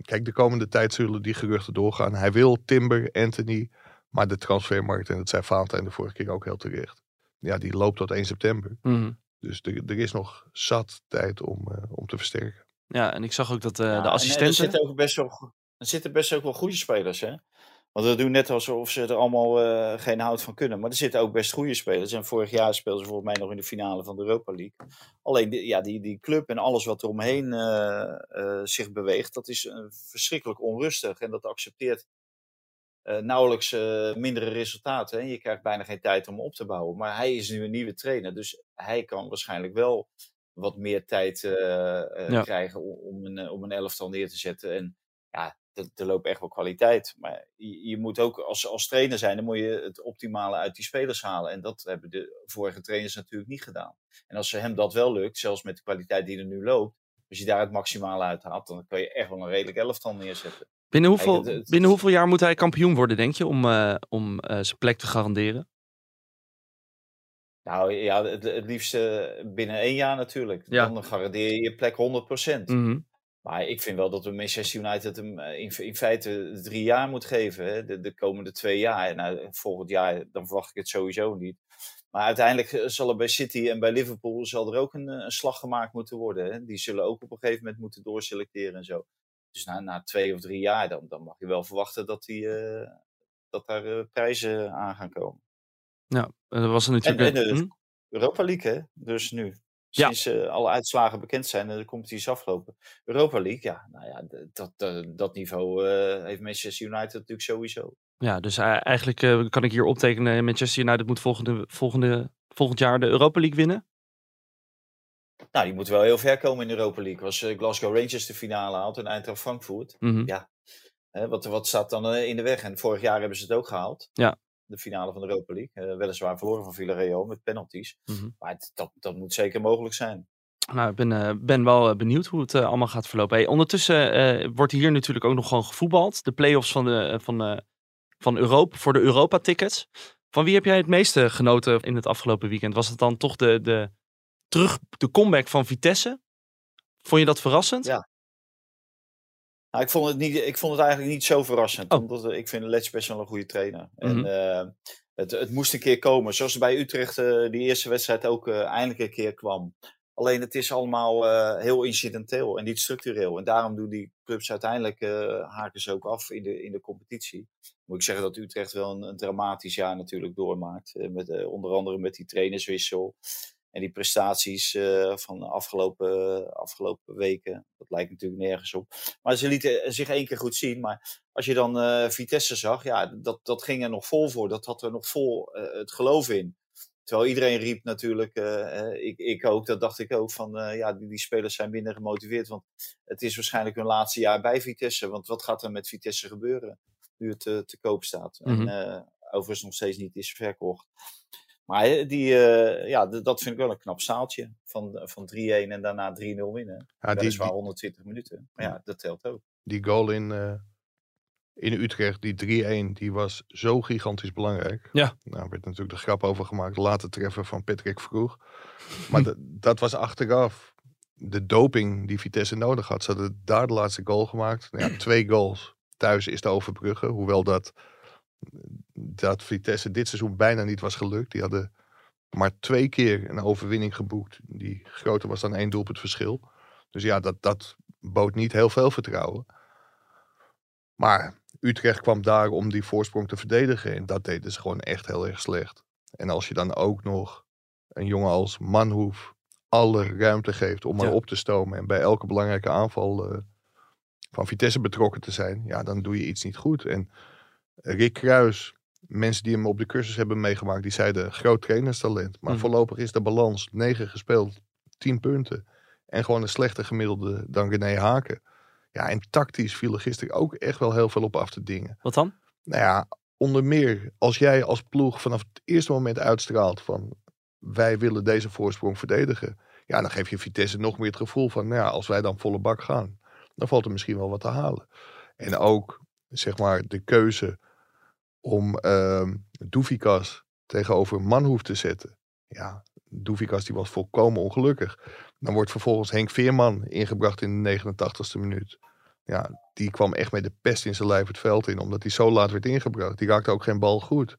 kijk, de komende tijd zullen die geruchten doorgaan. Hij wil Timber, Anthony, maar de transfermarkt, en dat zei Valentijn de vorige keer ook heel terecht. Ja, die loopt tot 1 september. Mhm. Dus er, er is nog zat tijd om, eh, om te versterken. ja, en ik zag ook dat eh, Ja, de eh, assistenten... Er zitten, ook best wel, er zitten best ook wel goede spelers, hè? Want we doen net alsof ze er allemaal eh, geen hout van kunnen. Maar er zitten ook best goede spelers. En vorig jaar speelden ze volgens mij nog in de finale van de Europa League. Alleen die, ja, die, die club en alles wat er omheen eh, eh, zich beweegt, dat is verschrikkelijk onrustig. En dat accepteert nauwelijks mindere resultaten. Hè? Je krijgt bijna geen tijd om op te bouwen. Maar hij is nu een nieuwe trainer. Dus hij kan waarschijnlijk wel wat meer tijd Ja. krijgen om, om, een, om een elftal neer te zetten. En ja, er, loopt echt wel kwaliteit. Maar je, je moet ook als, als trainer zijn, dan moet je het optimale uit die spelers halen. En dat hebben de vorige trainers natuurlijk niet gedaan. En als ze hem dat wel lukt, zelfs met de kwaliteit die er nu loopt, als je daar het maximale uit haalt, dan kan je echt wel een redelijk elftal neerzetten. Binnen hoeveel, het- binnen hoeveel jaar moet hij kampioen worden, denk je, om, eh, om eh, zijn plek te garanderen? Nou ja, het, het liefst binnen één jaar natuurlijk. Ja. Dan garandeer je je plek 100%. Mhm. Maar ik vind wel dat we Manchester United hem eh, in, in feite drie jaar moet geven. Hè? De, de komende twee jaar. Nou, volgend jaar dan verwacht ik het sowieso niet. Maar uiteindelijk eh, zal er bij City en bij Liverpool zal er ook een, een slag gemaakt moeten worden. Hè? Die zullen ook op een gegeven moment moeten doorselecteren en zo. Dus na, na twee of drie jaar dan, dan mag je wel verwachten dat, die, dat daar prijzen aan gaan komen. Ja, dat was er natuurlijk... en Hm? Europa League, hè? Dus nu. Ja. Sinds eh, alle uitslagen bekend zijn en de competitie is afgelopen. Europa League, ja, nou ja, dat, dat, dat niveau eh, heeft Manchester United natuurlijk sowieso. Ja, dus eh, eigenlijk eh, kan ik hier optekenen. Manchester United moet volgende, volgende, volgend jaar de Europa League winnen. Nou, die moeten wel heel ver komen in de Europa League. Als eh, Glasgow Rangers de finale haalt en Eintracht Frankfurt, Mhm. Ja. Hè, wat, wat staat dan eh, in de weg? En vorig jaar hebben ze het ook gehaald. Ja. De finale van de Europa League. Eh, weliswaar verloren van Villarreal met penalties. Mhm. Maar het- dat, dat moet zeker mogelijk zijn. Nou, ik ben, eh, ben wel eh, benieuwd hoe het allemaal gaat verlopen. Hey, ondertussen wordt hier natuurlijk ook nog gewoon gevoetbald. De play-offs van, de, van, van Europa, voor de Europa-tickets. Van wie heb jij het meeste genoten in het afgelopen weekend? Was het dan toch de, de, terug, de comeback van Vitesse? Vond je dat verrassend? Ja. Nou, ik, vond het niet, ik vond het eigenlijk niet zo verrassend. Oh. Omdat eh, ik vind Letch best wel een goede trainer. Mhm. En eh, het, het moest een keer komen. Zoals bij Utrecht eh, die eerste wedstrijd ook eindelijk een keer kwam. Alleen het is allemaal heel incidenteel en niet structureel. En daarom doen die clubs uiteindelijk haken ze ook af in de, in de competitie. Moet ik zeggen dat Utrecht wel een, een dramatisch jaar natuurlijk doormaakt. Met, onder andere met die trainerswissel. En die prestaties eh, van de afgelopen, afgelopen weken. Dat lijkt natuurlijk nergens op. Maar ze lieten zich één keer goed zien. Maar als je dan eh, Vitesse zag, ja, dat, dat ging er nog vol voor. Dat had er nog vol eh, het geloof in. Terwijl iedereen riep natuurlijk, eh, eh, ik, ik ook, dat dacht ik ook, van eh, ja, die, die spelers zijn minder gemotiveerd. Want het is waarschijnlijk hun laatste jaar bij Vitesse. Want wat gaat er met Vitesse gebeuren nu het eh, te koop staat? Mhm. En uh, overigens nog steeds niet is verkocht. Maar eh, die, uh, ja, dat vind ik wel een knap staaltje. Van, van 3-1 en daarna 3-0 winnen. Ja, dat is wel die, 120 minuten. Maar ja, dat telt ook. die goal in, uh, in Utrecht, die 3-1, die was zo gigantisch belangrijk. Ja. Nou, werd natuurlijk de grap over gemaakt. Later treffen van Patrick Vroeg. Maar de, dat was achteraf de doping die Vitesse nodig had. Ze hadden daar de laatste goal gemaakt. Ja, twee goals. Thuis is te overbruggen. Hoewel dat, dat Vitesse dit seizoen bijna niet was gelukt. Die hadden maar twee keer een overwinning geboekt. Die groter was dan één doelpunt verschil. Dus ja, dat, dat bood niet heel veel vertrouwen. Maar Utrecht kwam daar om die voorsprong te verdedigen. En dat deden ze gewoon echt heel erg slecht. En als je dan ook nog een jongen als Manhoef alle ruimte geeft om maar Ja. op te stomen. En bij elke belangrijke aanval eh, van Vitesse betrokken te zijn. Ja, dan doe je iets niet goed. En Rick Kruis, mensen die hem op de cursus hebben meegemaakt, die zeiden groot trainerstalent. Maar Mhm. voorlopig is de balans 9 gespeeld, 10 punten. En gewoon een slechter gemiddelde dan René Haken. Ja, en tactisch viel er gisteren ook echt wel heel veel op af te dingen. Wat dan? Nou ja, onder meer als jij als ploeg vanaf het eerste moment uitstraalt van wij willen deze voorsprong verdedigen. Ja, dan geef je Vitesse nog meer het gevoel van, nou ja, als wij dan volle bak gaan, dan valt er misschien wel wat te halen. En ook, zeg maar, de keuze om uh, Doefikas tegenover Manhoef te zetten. Ja, Doefikas die was volkomen ongelukkig. Dan wordt vervolgens Henk Veerman ingebracht in de 89ste minuut. Ja, die kwam echt met de pest in zijn lijf het veld in, omdat hij zo laat werd ingebracht. Die raakte ook geen bal goed.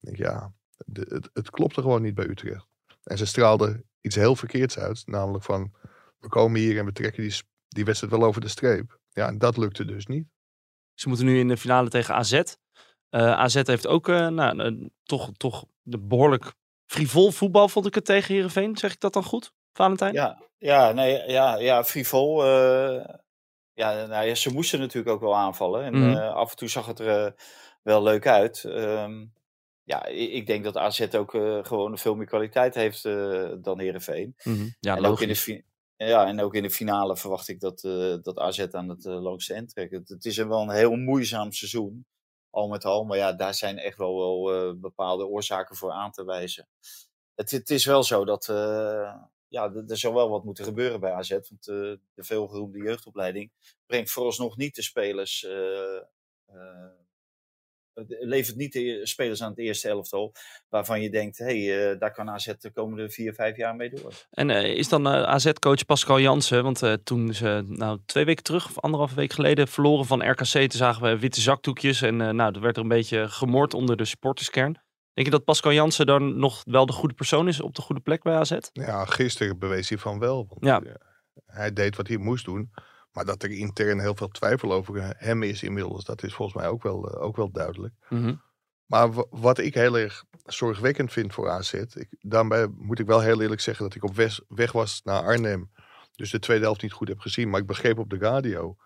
Ja, de, het, het klopte gewoon niet bij Utrecht. En ze straalden iets heel verkeerds uit, namelijk van, we komen hier en we trekken die, die wedstrijd wel over de streep. Ja, en dat lukte dus niet. Ze moeten nu in de finale tegen AZ. Uh, AZ heeft ook uh, nou, uh, toch, toch de behoorlijk frivol voetbal, vond ik het tegen Heerenveen. Zeg ik dat dan goed, Valentijn? Ja, ja, nee, ja, ja frivol. Ja, nou, ja, ze moesten natuurlijk ook wel aanvallen. En mm. af en toe zag het er wel leuk uit. Um, ja, ik denk dat AZ ook uh, gewoon veel meer kwaliteit heeft uh, dan Heerenveen. Mm-hmm. Ja, en, ook in de ja, en ook in de finale verwacht ik dat, uh, dat AZ aan het langste eind trekt. Het, het, is wel een heel moeizaam seizoen, al met al. Maar ja, daar zijn echt wel, wel bepaalde oorzaken voor aan te wijzen. Het, het is wel zo dat ja, er zou wel wat moeten gebeuren bij AZ. Want de veelgeroemde jeugdopleiding brengt vooralsnog niet de spelers levert niet de spelers aan het eerste elftal waarvan je denkt, hé, hey, uh, daar kan AZ de komende vier, vijf jaar mee door. En uh, is dan uh, AZ-coach Pascal Jansen, want eh, toen ze nou twee weken terug, of anderhalve week geleden, verloren van RKC, toen zagen we witte zakdoekjes en nou, er werd er een beetje gemoord onder de supporterskern. Denk je dat Pascal Jansen dan nog wel de goede persoon is op de goede plek bij AZ? Ja, gisteren bewees hij van wel. Want ja. Hij deed wat hij moest doen. Maar dat er intern heel veel twijfel over hem is inmiddels, dat is volgens mij ook wel, uh, ook wel duidelijk. Mm -hmm. Maar wat ik heel erg zorgwekkend vind voor AZ, ik, daarbij moet ik wel heel eerlijk zeggen dat ik op weg, weg was naar Arnhem. Dus de tweede helft niet goed heb gezien, maar ik begreep op de radio.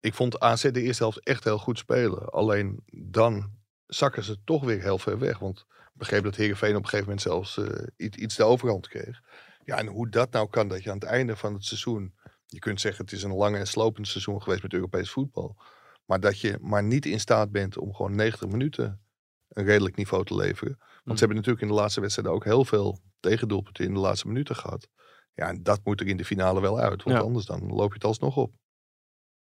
Ik vond AZ de eerste helft echt heel goed spelen. Alleen dan zakken ze toch weer heel ver weg. Want ik begreep dat Heerenveen op een gegeven moment zelfs uh, iets, iets de overhand kreeg. Ja, en hoe dat nou kan, dat je aan het einde van het seizoen je kunt zeggen het is een lang en slopend seizoen geweest met Europees voetbal. Maar dat je maar niet in staat bent om gewoon 90 minuten een redelijk niveau te leveren. Want Mm. ze hebben natuurlijk in de laatste wedstrijden ook heel veel tegendoelpunten in de laatste minuten gehad. Ja, en dat moet er in de finale wel uit. Want Ja. anders dan loop je het alsnog op.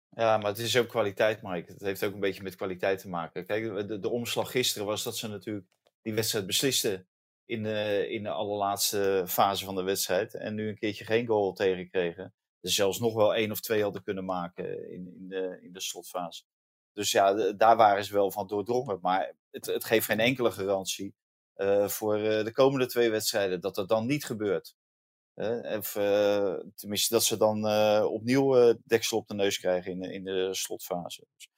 Ja, maar het is ook kwaliteit, Mike. Het heeft ook een beetje met kwaliteit te maken. Kijk, de, de omslag gisteren was dat ze natuurlijk die wedstrijd beslisten in de, in de allerlaatste fase van de wedstrijd. En nu een keertje geen goal tegenkregen. Zelfs nog wel één of twee hadden kunnen maken in, in, de, in de slotfase. Dus ja, daar waren ze wel van doordrongen. Maar het, het geeft geen enkele garantie eh, voor eh, de komende twee wedstrijden dat dat dan niet gebeurt. Eh, of, tenminste, dat ze dan opnieuw deksel op de neus krijgen in, in de slotfase. Dus,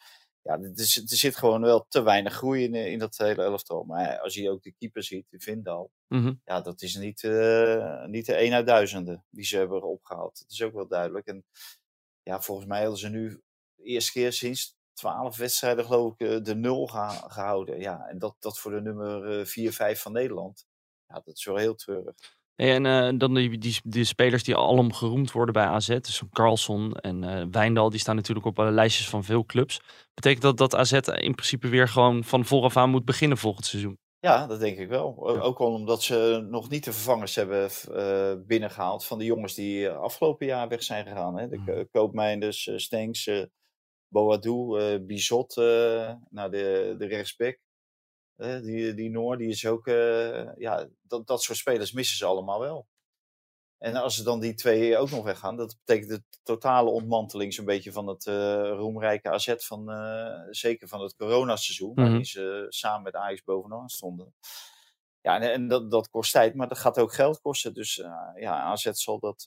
ja, er, is- er zit gewoon wel te weinig groei in, eh, in dat hele elftal. Maar als je ook de keeper ziet, de Vindal, Mhm. ja, dat is niet, eh, niet de een uit duizenden die ze hebben opgehaald. Dat is ook wel duidelijk. En ja, volgens mij hadden ze nu de eerste keer sinds twaalf wedstrijden, geloof ik, eh, de nul gehouden. Ja, en dat, dat voor de nummer 4, 5 van Nederland. Ja, dat is wel heel treurig. En eh, dan die, die, die spelers die alom geroemd worden bij AZ. Dus Carlson en eh Wijndal, die staan natuurlijk op eh, lijstjes van veel clubs. Betekent dat dat AZ in principe weer gewoon van vooraf aan moet beginnen volgend seizoen? Ja, dat denk ik wel. Ja. Ook wel omdat ze nog niet de vervangers hebben eh, binnengehaald van de jongens die afgelopen jaar weg zijn gegaan. Hè? De Mm. Ko- Koopmeinders, Stenks, Boadou, Bizot, nou de, de rechtsback. Die, die Noor, die is ook... eh, ja, dat, dat soort spelers missen ze allemaal wel. En als ze dan die twee ook nog weggaan, dat betekent de totale ontmanteling zo'n beetje van het eh, roemrijke AZ van, eh, zeker van het coronaseizoen, Mhm. waarin ze samen met Ajax bovenaan stonden. Ja, en, en dat, dat kost tijd, maar dat gaat ook geld kosten. Dus eh, ja, AZ zal dat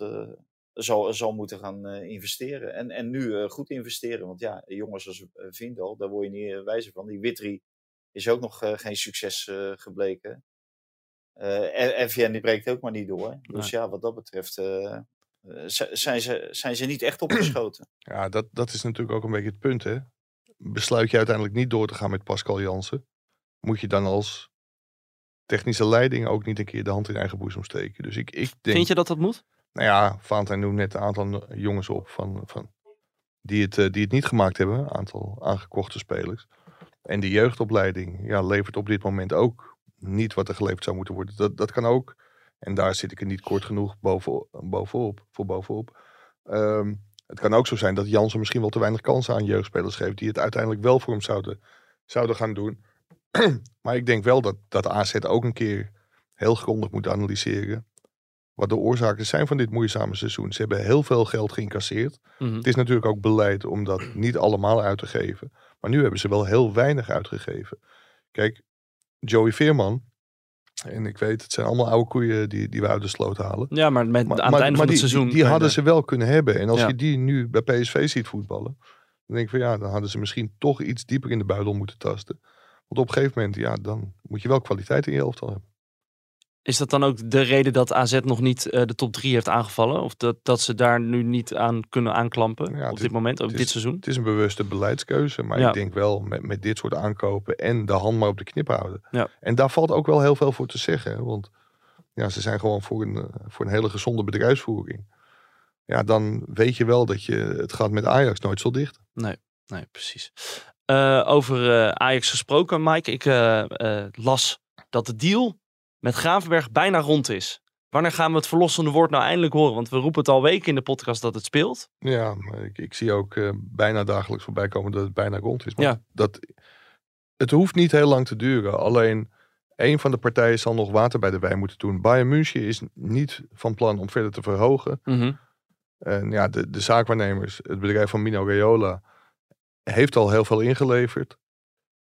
zal, zal moeten gaan investeren. En, en nu goed investeren, want ja, jongens als Vindal, daar word je niet wijzer van. Die Witry is ook nog eh, geen succes eh, gebleken. Eh FVN die breekt ook maar niet door. Dus ja, wat dat betreft zijn, ze, zijn ze niet echt opgeschoten. Ja, dat, dat is natuurlijk ook een beetje het punt, hè. Besluit je uiteindelijk niet door te gaan met Pascal Jansen, moet je dan als technische leiding ook niet een keer de hand in eigen boezem steken. Dus ik, ik denk, Vind je dat dat moet? nou ja, Valentijn noemt net een aantal jongens op van, van, die, het, die het niet gemaakt hebben, een aantal aangekochte spelers. En de jeugdopleiding ja, levert op dit moment ook niet wat er geleverd zou moeten worden. Dat, dat kan ook. En daar zit ik er niet kort genoeg boven, bovenop, voor bovenop. Ehm, het kan ook zo zijn dat Jansen misschien wel te weinig kansen aan jeugdspelers geeft. Die het uiteindelijk wel voor hem zouden, zouden gaan doen. maar ik denk wel dat, dat AZ ook een keer heel grondig moet analyseren. Wat de oorzaken zijn van dit moeizame seizoen. Ze hebben heel veel geld geïncasseerd. Mhm. Het is natuurlijk ook beleid om dat niet allemaal uit te geven. Maar nu hebben ze wel heel weinig uitgegeven. Kijk, Joey Veerman. En ik weet, het zijn allemaal oude koeien die, die we uit de sloot halen. Ja, maar, met, Maar, aan maar- het einde maar van die, het seizoen... Die, die hadden ze wel kunnen hebben. En als Ja. je die nu bij PSV ziet voetballen. Dan denk ik van ja, dan hadden ze misschien toch iets dieper in de buidel moeten tasten. Want op een gegeven moment, ja, dan moet je wel kwaliteit in je elftal hebben. Is dat dan ook de reden dat AZ nog niet eh, de top 3 heeft aangevallen? Of dat, dat ze daar nu niet aan kunnen aanklampen Ja, op dit moment, ook dit seizoen? Het is een bewuste beleidskeuze. Maar Ja. ik denk wel met, met dit soort aankopen en de hand maar op de knip houden. Ja. En daar valt ook wel heel veel voor te zeggen. Want ja, ze zijn gewoon voor een, eh, voor een hele gezonde bedrijfsvoering. Ja, dan weet je wel dat je het gaat met Ajax nooit zo dicht. Nee, precies. Eh, over Ajax gesproken, Mike. Ik las dat de deal met Gravenberg bijna rond is. Wanneer gaan we het verlossende woord nou eindelijk horen? Want we roepen het al weken in de podcast dat het speelt. Ja, maar ik, ik zie ook eh, bijna dagelijks voorbij komen dat het bijna rond is. Maar Ja. dat, het hoeft niet heel lang te duren. Alleen één van de partijen zal nog water bij de wijn moeten doen. Bayern München is niet van plan om verder te verhogen. En ja, de, de zaakwaarnemers, het bedrijf van Mino Raiola, heeft al heel veel ingeleverd.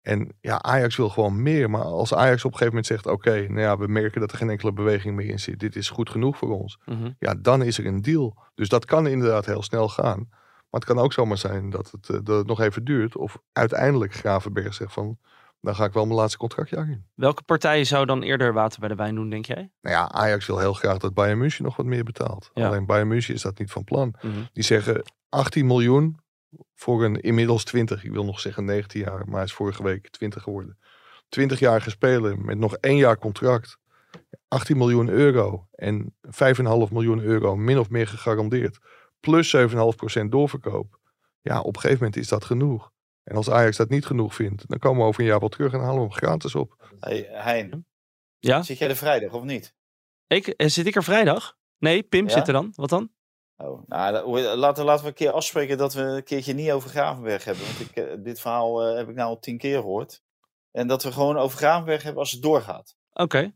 En ja, Ajax wil gewoon meer. Maar als Ajax op een gegeven moment zegt, oké, nou ja, we merken dat er geen enkele beweging meer in zit. Dit is goed genoeg voor ons. Mhm. Ja, dan is er een deal. Dus dat kan inderdaad heel snel gaan. Maar het kan ook zomaar zijn dat het, eh, dat het nog even duurt. Of uiteindelijk Gravenberg zegt van, dan ga ik wel mijn laatste contractjaar in. Welke partijen zou dan eerder water bij de wijn doen, denk jij? Nou ja, Ajax wil heel graag dat Bayern München nog wat meer betaalt. Ja. Alleen Bayern München is dat niet van plan. Mhm. Die zeggen 18 miljoen voor een inmiddels 20, ik wil nog zeggen 19 jaar, maar hij is vorige week 20 geworden. 20-jarige speler met nog één jaar contract. 18 miljoen euro en 5,5 miljoen euro min of meer gegarandeerd. Plus 7,5% doorverkoop. Ja, op een gegeven moment is dat genoeg. En als Ajax dat niet genoeg vindt, dan komen we over een jaar wel terug en halen we hem gratis op. Hey, Hein, Ja? zit jij er vrijdag of niet? Ik, eh, zit ik er vrijdag? Nee, Pim Ja? zit er dan. Wat dan? Oh, nou, la- laten, laten we een keer afspreken dat we een keertje niet over Gravenberg hebben. Want ik, eh, dit verhaal eh, heb ik nou al tien keer gehoord. En dat we gewoon over Gravenberg hebben als het doorgaat. Oké.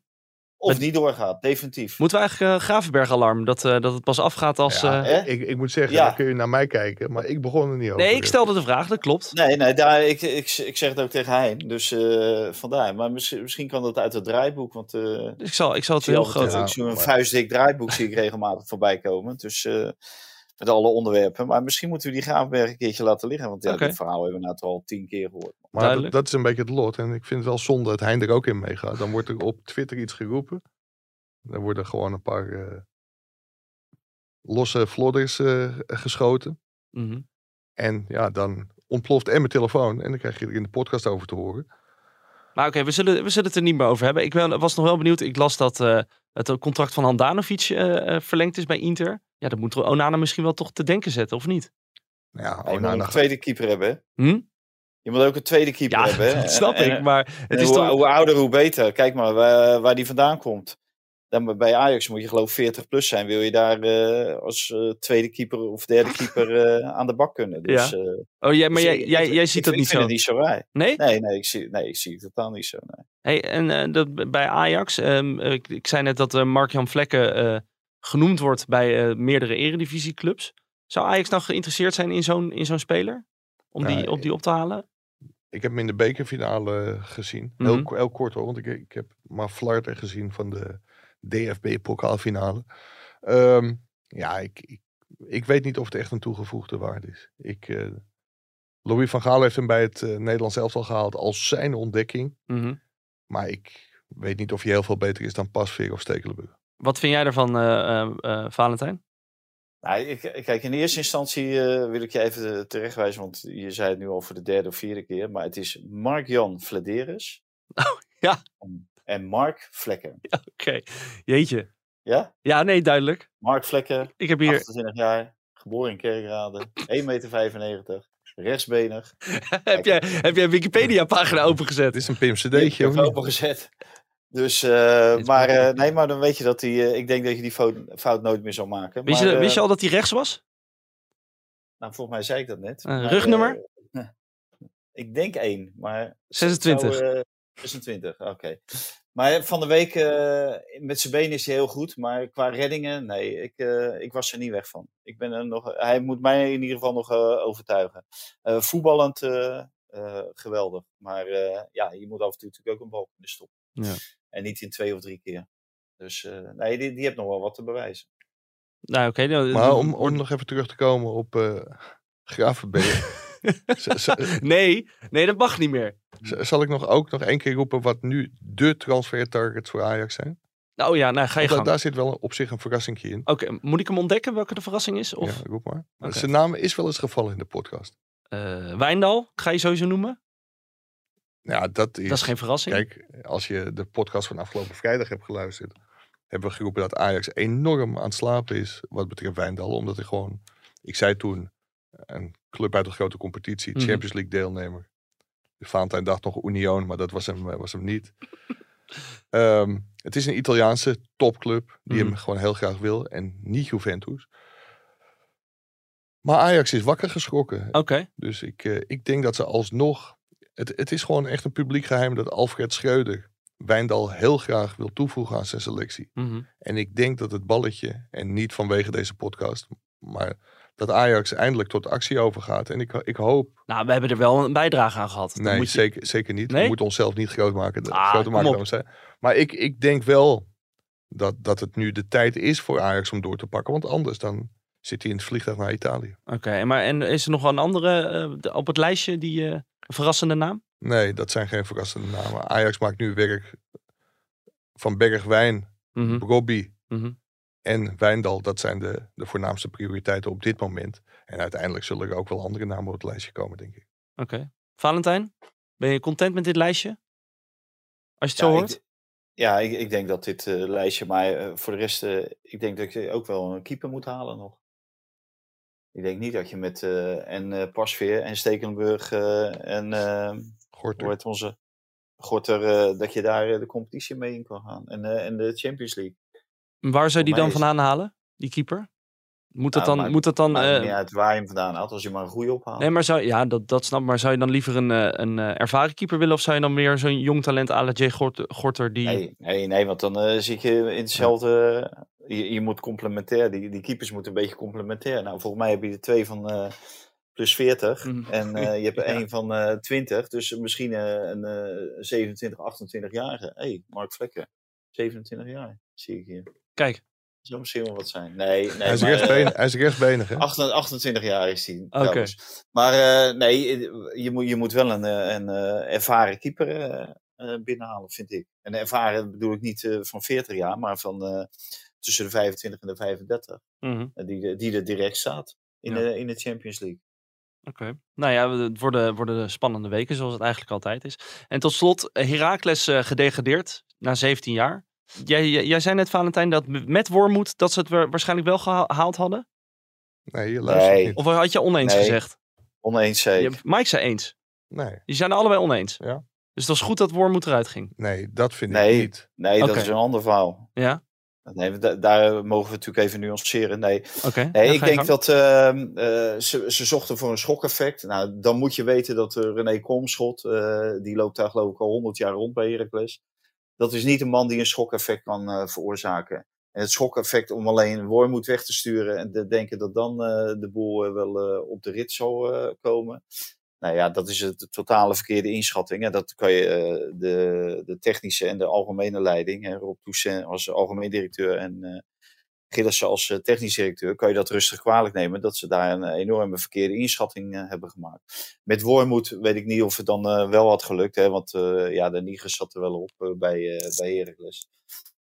Of Maar- niet doorgaat, definitief. Moeten we eigenlijk uh, Gravenberg-alarm? Dat, eh, dat het pas afgaat als... Ja, eh, ik, ik moet zeggen, Ja. dan kun je naar mij kijken, maar ik begon er niet over. Nee, ik stelde de vraag, dat klopt. Nee, nee daar, ik, ik, ik zeg het ook tegen Hein. Dus eh, vandaar. Maar misschien, misschien kan dat uit het draaiboek. Want eh, Dus ik zal, ik zal het heel groot... Ja, ik zie een maar- vuistdik draaiboek zie ik regelmatig voorbij komen. Dus eh, met alle onderwerpen. Maar misschien moeten we die Gravenberg een keertje laten liggen. Want ja, dit verhaal hebben we nou toch al tien keer gehoord. Maar dat, dat is een beetje het lot. En ik vind het wel zonde dat Hein er ook in meegaat. Dan wordt er op Twitter iets geroepen. Dan worden gewoon een paar eh, losse flodders eh, geschoten. Mhm. En ja, dan ontploft en mijn telefoon. En dan krijg je er in de podcast over te horen. Maar oké, we, zullen, we zullen het er niet meer over hebben. Ik ben, was nog wel benieuwd. Ik las dat eh, het contract van Handanovic eh, eh, verlengd is bij Inter. Ja, dat moet Onana misschien wel toch te denken zetten, of niet? Nou ja, je oh, moet een tweede keeper hebben. hè? Hm? Je moet ook een tweede keeper Ja, hebben. hè? dat snap En- ik. Maar het en is hoe, toch... hoe ouder, hoe beter. Kijk maar waar, waar die vandaan komt. Dan bij Ajax moet je geloof ik 40 plus zijn. Wil je daar eh, als eh, tweede keeper of derde keeper eh, aan de bak kunnen. Dus, Ja. eh, Oh, jij, maar dus jij, ik- jij, jij ziet ik dat niet vind zo? het niet zo raar. Nee? Nee, nee, ik zie, nee, ik zie het totaal niet zo. Nee. Hey, en eh, dat, bij Ajax, ehm, ik, ik zei net dat Mark-Jan Vlekken eh, genoemd wordt bij eh, meerdere eredivisieclubs. Zou Ajax nou geïnteresseerd zijn in zo'n, in zo'n speler? Om die, op die op te halen? Ik heb hem in de bekerfinale gezien. Heel, Mhm. ko- heel kort hoor, want ik, ik heb maar flarten gezien van de DFB-pokaalfinale. Ehm, ja, ik, ik, ik weet niet of het echt een toegevoegde waarde is. Ik, eh, Louis van Gaal heeft hem bij het eh, Nederlands elftal gehaald als zijn ontdekking. Mhm. Maar ik weet niet of hij heel veel beter is dan Pasveer of Stekelenburg. Wat vind jij ervan, eh, Valentijn? Nou, ik, kijk, in eerste instantie eh, wil ik je even terechtwijzen, want je zei het nu al voor de derde of vierde keer, maar het is Mark-Jan Vladeris. ja. En, en Mark Vlekker. Oké, jeetje. Ja? Ja, nee, duidelijk. Mark Vlekker, Ik heb hier... 28 jaar, geboren in Kerkrade, 1,95 meter, rechtsbenig. heb, jij, heb jij een Wikipedia-pagina opengezet? Is een Pim CD'tje. of niet? opengezet. Dus, eh, maar eh, nee, maar dan weet je dat die, eh, ik denk dat je die fout, fout nooit meer zal maken. Wist, maar, je, wist je al dat hij rechts was? Nou, volgens mij zei ik dat net. Eh, Maar, rugnummer? ik denk één, maar... het 26. zou, eh, 26, oké. Maar van de week, eh, met zijn benen is hij heel goed, maar qua reddingen, nee, ik, eh, ik was er niet weg van. Ik ben er nog, hij moet mij in ieder geval nog eh, overtuigen. Eh, voetballend eh, eh, geweldig, maar eh, ja, je moet af en toe natuurlijk ook een bal kunnen stoppen. Ja. En niet in twee of drie keer. Dus eh, nee, die, die heeft nog wel wat te bewijzen. Nou, oké. nou, Maar om, om nog even terug te komen op eh Gravenberg. Nee, nee, dat mag niet meer. zal ik nog ook nog één keer roepen wat nu de transfer targets voor Ajax zijn? Oh ja, nou ga je gang. daar zit wel op zich een verrassingje in. Oké, moet ik hem ontdekken welke de verrassing is? Of Ja, roep maar. Zijn naam is wel eens gevallen in de podcast. eh, Wijndal, ga je sowieso noemen? Ja, dat is... Dat is geen verrassing. Kijk, als je de podcast van afgelopen vrijdag hebt geluisterd, hebben we geroepen dat Ajax enorm aan het slapen is wat betreft Wijndal. Omdat hij gewoon, ik zei toen, een club uit een grote competitie, Mhm. Champions League deelnemer. De Valentijn dacht nog Union, maar dat was hem, eh, was hem niet. Ehm, het is een Italiaanse topclub die Mhm. hem gewoon heel graag wil en niet Juventus. Maar Ajax is wakker geschrokken. Oké, Dus ik, eh, ik denk dat ze alsnog. Het, het is gewoon echt een publiek geheim dat Alfred Schreuder Wijndal heel graag wil toevoegen aan zijn selectie. mhm. En ik denk dat het balletje, en niet vanwege deze podcast, maar dat Ajax eindelijk tot actie overgaat. En ik, ik hoop. nou, we hebben er wel een bijdrage aan gehad. Dan Nee, moet je- zeker, zeker niet. Nee? We moeten onszelf niet groot maken. Ah, groter maken dan we zijn. Maar ik, ik denk wel dat, dat het nu de tijd is voor Ajax om door te pakken. Want anders dan zit hij in het vliegtuig naar Italië. Oké, maar en is er nog een andere eh, op het lijstje die een verrassende naam? Nee, dat zijn geen verrassende namen. Ajax maakt nu werk van Bergwijn, Mhm, Robbie mhm. En Wijndal. Dat zijn de, de voornaamste prioriteiten op dit moment. En uiteindelijk zullen er ook wel andere namen op het lijstje komen, denk ik. Oké. Valentijn, ben je content met dit lijstje? Als je het Ja, zo ik- hoort? ja, ik, ik denk dat dit eh, lijstje, maar eh, voor de rest, eh, ik denk dat je ook wel een keeper moet halen nog. Ik denk niet dat je met eh, en eh, Pasveer en Stekelenburg eh, en eh, Gorter. onze Gorter, eh, dat je daar de competitie mee in kan gaan. En, eh, en de Champions League. Waar zou die dan vandaan halen, die keeper? Moet dat Nou, dan... Moet dat dan eh, niet uit waar je hem vandaan haalt, als je maar een goede ophaalt. nee, maar zou, ja, dat, dat snap. Maar zou je dan liever een, eh, een eh, ervaren keeper willen? Of zou je dan meer zo'n jong talent à la Gorter, die... Nee, nee, nee, want dan eh, zit je in hetzelfde. Je, je moet complementair, die, die keepers moeten een beetje complementair. Nou, volgens mij heb je er twee van eh, plus 40 Mhm. en eh, je hebt er Ja. één van eh 20, dus misschien eh, een eh 27, 28-jarige. Hé, hey, Mark Vlekken, 27 jaar, zie ik hier. Kijk, Zou misschien wel wat zijn. Nee, nee hij, is maar, eh, rechtsbenig, hij is rechtsbenig, hè? 28 28 jaar is hij. Oké. Maar eh, nee, je moet, je moet wel een, eh, een eh, ervaren keeper eh, eh, binnenhalen, vind ik. En ervaren bedoel ik niet eh, van 40 jaar, maar van eh, tussen de 25 en de 35. mhm, eh, die, die er direct staat in, Ja. de, in de Champions League. oké. Nou ja, het worden, worden spannende weken, zoals het eigenlijk altijd is. En tot slot, eh, Heracles eh, gedegradeerd na 17 jaar. Jij, jij, jij zei net, Valentijn, dat met Wormoed dat ze het wa- waarschijnlijk wel geha- gehaald hadden? Nee, je luistert Nee. niet. Of had je oneens Nee. gezegd? Oneens zeker. Je, Mike zei eens. Nee, Die zijn er allebei oneens. Ja. Dus het was goed dat Wormoed eruit ging. nee, dat vind Nee. ik niet. Nee, dat is een ander verhaal. Ja? Nee, da- daar mogen we natuurlijk even nuanceren. Nee, Oké. Nee, ik je denk gang. dat ehm, eh, ze, ze zochten voor een schokeffect. Nou, dan moet je weten dat eh, René Komschot, eh, die loopt daar geloof ik al 100 jaar rond bij Heracles. Dat is niet een man die een schokeffect kan eh, veroorzaken. En het schokeffect om alleen Wormoed weg te sturen en te denken dat dan eh, de boel eh, wel op de rit zal komen. Nou ja, dat is het totale verkeerde inschatting. En dat kan je de, de technische en de algemene leiding, hè, Rob Toussaint als algemeen directeur en Gillissen als eh, technisch directeur, kan je dat rustig kwalijk nemen dat ze daar een eh, enorme verkeerde inschatting eh, hebben gemaakt. Met Wormoed weet ik niet of het dan wel had gelukt, hè, want eh, ja, de Nigers zat er wel op bij, eh bij Heracles.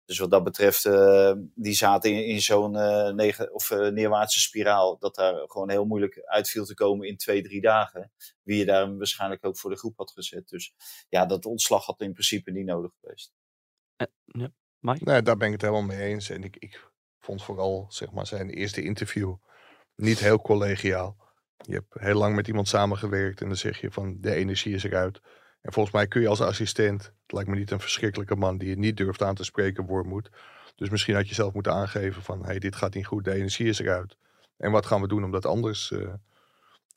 Dus wat dat betreft, eh, die zaten in, in zo'n nege- of, neerwaartse spiraal, dat daar gewoon heel moeilijk uit viel te komen in twee, drie dagen. Wie je daar waarschijnlijk ook voor de groep had gezet. Dus ja, dat ontslag had in principe niet nodig geweest. Mike? Nee, daar ben ik het helemaal mee eens. En ik, ik vond vooral zeg maar, zijn eerste interview niet heel collegiaal. Je hebt heel lang met iemand samengewerkt en dan zeg je van de energie is eruit. En volgens mij kun je als assistent, het lijkt me niet een verschrikkelijke man die je niet durft aan te spreken, Wormoed. Dus misschien had je zelf moeten aangeven van hey, dit gaat niet goed, de energie is eruit. En wat gaan we doen om dat anders, eh,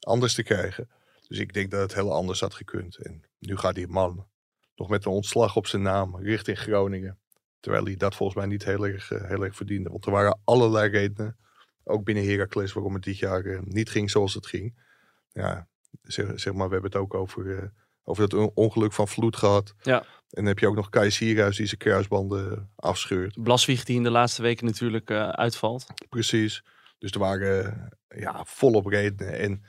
anders te krijgen? Dus ik denk dat het heel anders had gekund. En nu gaat die man nog met een ontslag op zijn naam richting Groningen. Terwijl hij dat volgens mij niet heel erg, eh, heel erg verdiende. Want er waren allerlei redenen, ook binnen Heracles, waarom het dit jaar eh, niet ging zoals het ging. Ja, zeg, zeg maar, we hebben het ook over, eh, over dat on- ongeluk van Vloed gehad. Ja. En dan heb je ook nog Kai Sierhuis die zijn kruisbanden afscheurt. Blaswieg die in de laatste weken natuurlijk uitvalt. Precies. Dus er waren ja, volop redenen. En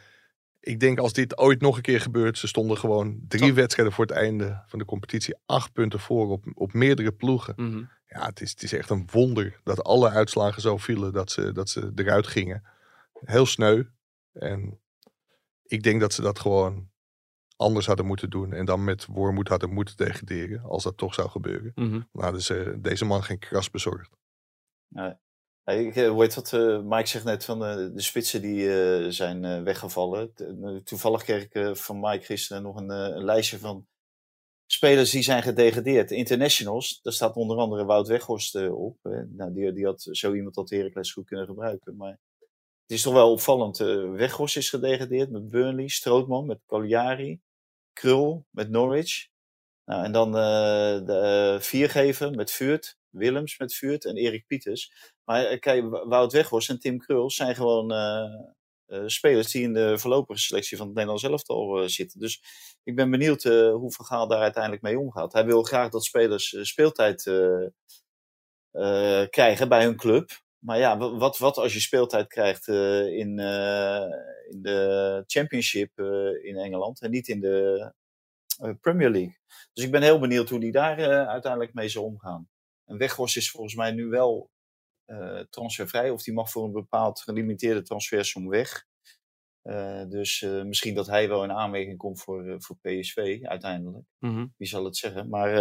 ik denk als dit ooit nog een keer gebeurt, ze stonden gewoon drie wedstrijden voor het einde van de competitie, acht punten voor op, op meerdere ploegen. Mhm. Ja, het is, het is echt een wonder dat alle uitslagen zo vielen dat ze, dat ze eruit gingen. Heel sneu. En ik denk dat ze dat gewoon anders hadden moeten doen. En dan met Wormoed hadden moeten degraderen. Als dat toch zou gebeuren. Mhm. Dan hadden ze deze man geen kras bezorgd. Eh, hoe heet wat, eh, Mike zegt net van eh, de spitsen die eh, zijn eh, weggevallen. Eh, Toevallig kreeg ik eh, van Mike gisteren nog een, eh, een lijstje van spelers die zijn gedegradeerd. Internationals, daar staat onder andere Wout Weghorst eh, op. Nou, die, die had zo iemand dat Heracles goed kunnen gebruiken. Maar het is toch wel opvallend. eh Weghorst is gedegradeerd met Burnley, Strootman met Cagliari, Krul met Norwich. Nou, en dan eh, de uh, viergever met Vuurt, Willems met Vuurt en Erik Pieters. Maar eh, kijk, Wo- Wout Weghorst en Tim Krul zijn gewoon eh, eh, spelers die in de voorlopige selectie van het Nederlands elftal zitten. Dus ik ben benieuwd eh, hoe Van Gaal daar uiteindelijk mee omgaat. Hij wil graag dat spelers speeltijd krijgen bij hun club. Maar ja, wa- wat, wat als je speeltijd krijgt in, in de Championship in Engeland en niet in de Premier League. Dus ik ben heel benieuwd hoe die daar uiteindelijk mee zal omgaan. En Weghorst is volgens mij nu wel eh, transfervrij, of die mag voor een bepaald gelimiteerde transfersom weg. Eh, dus eh, misschien dat hij wel in aanmerking komt voor, voor PSV uiteindelijk. Mhm. Wie zal het zeggen? Maar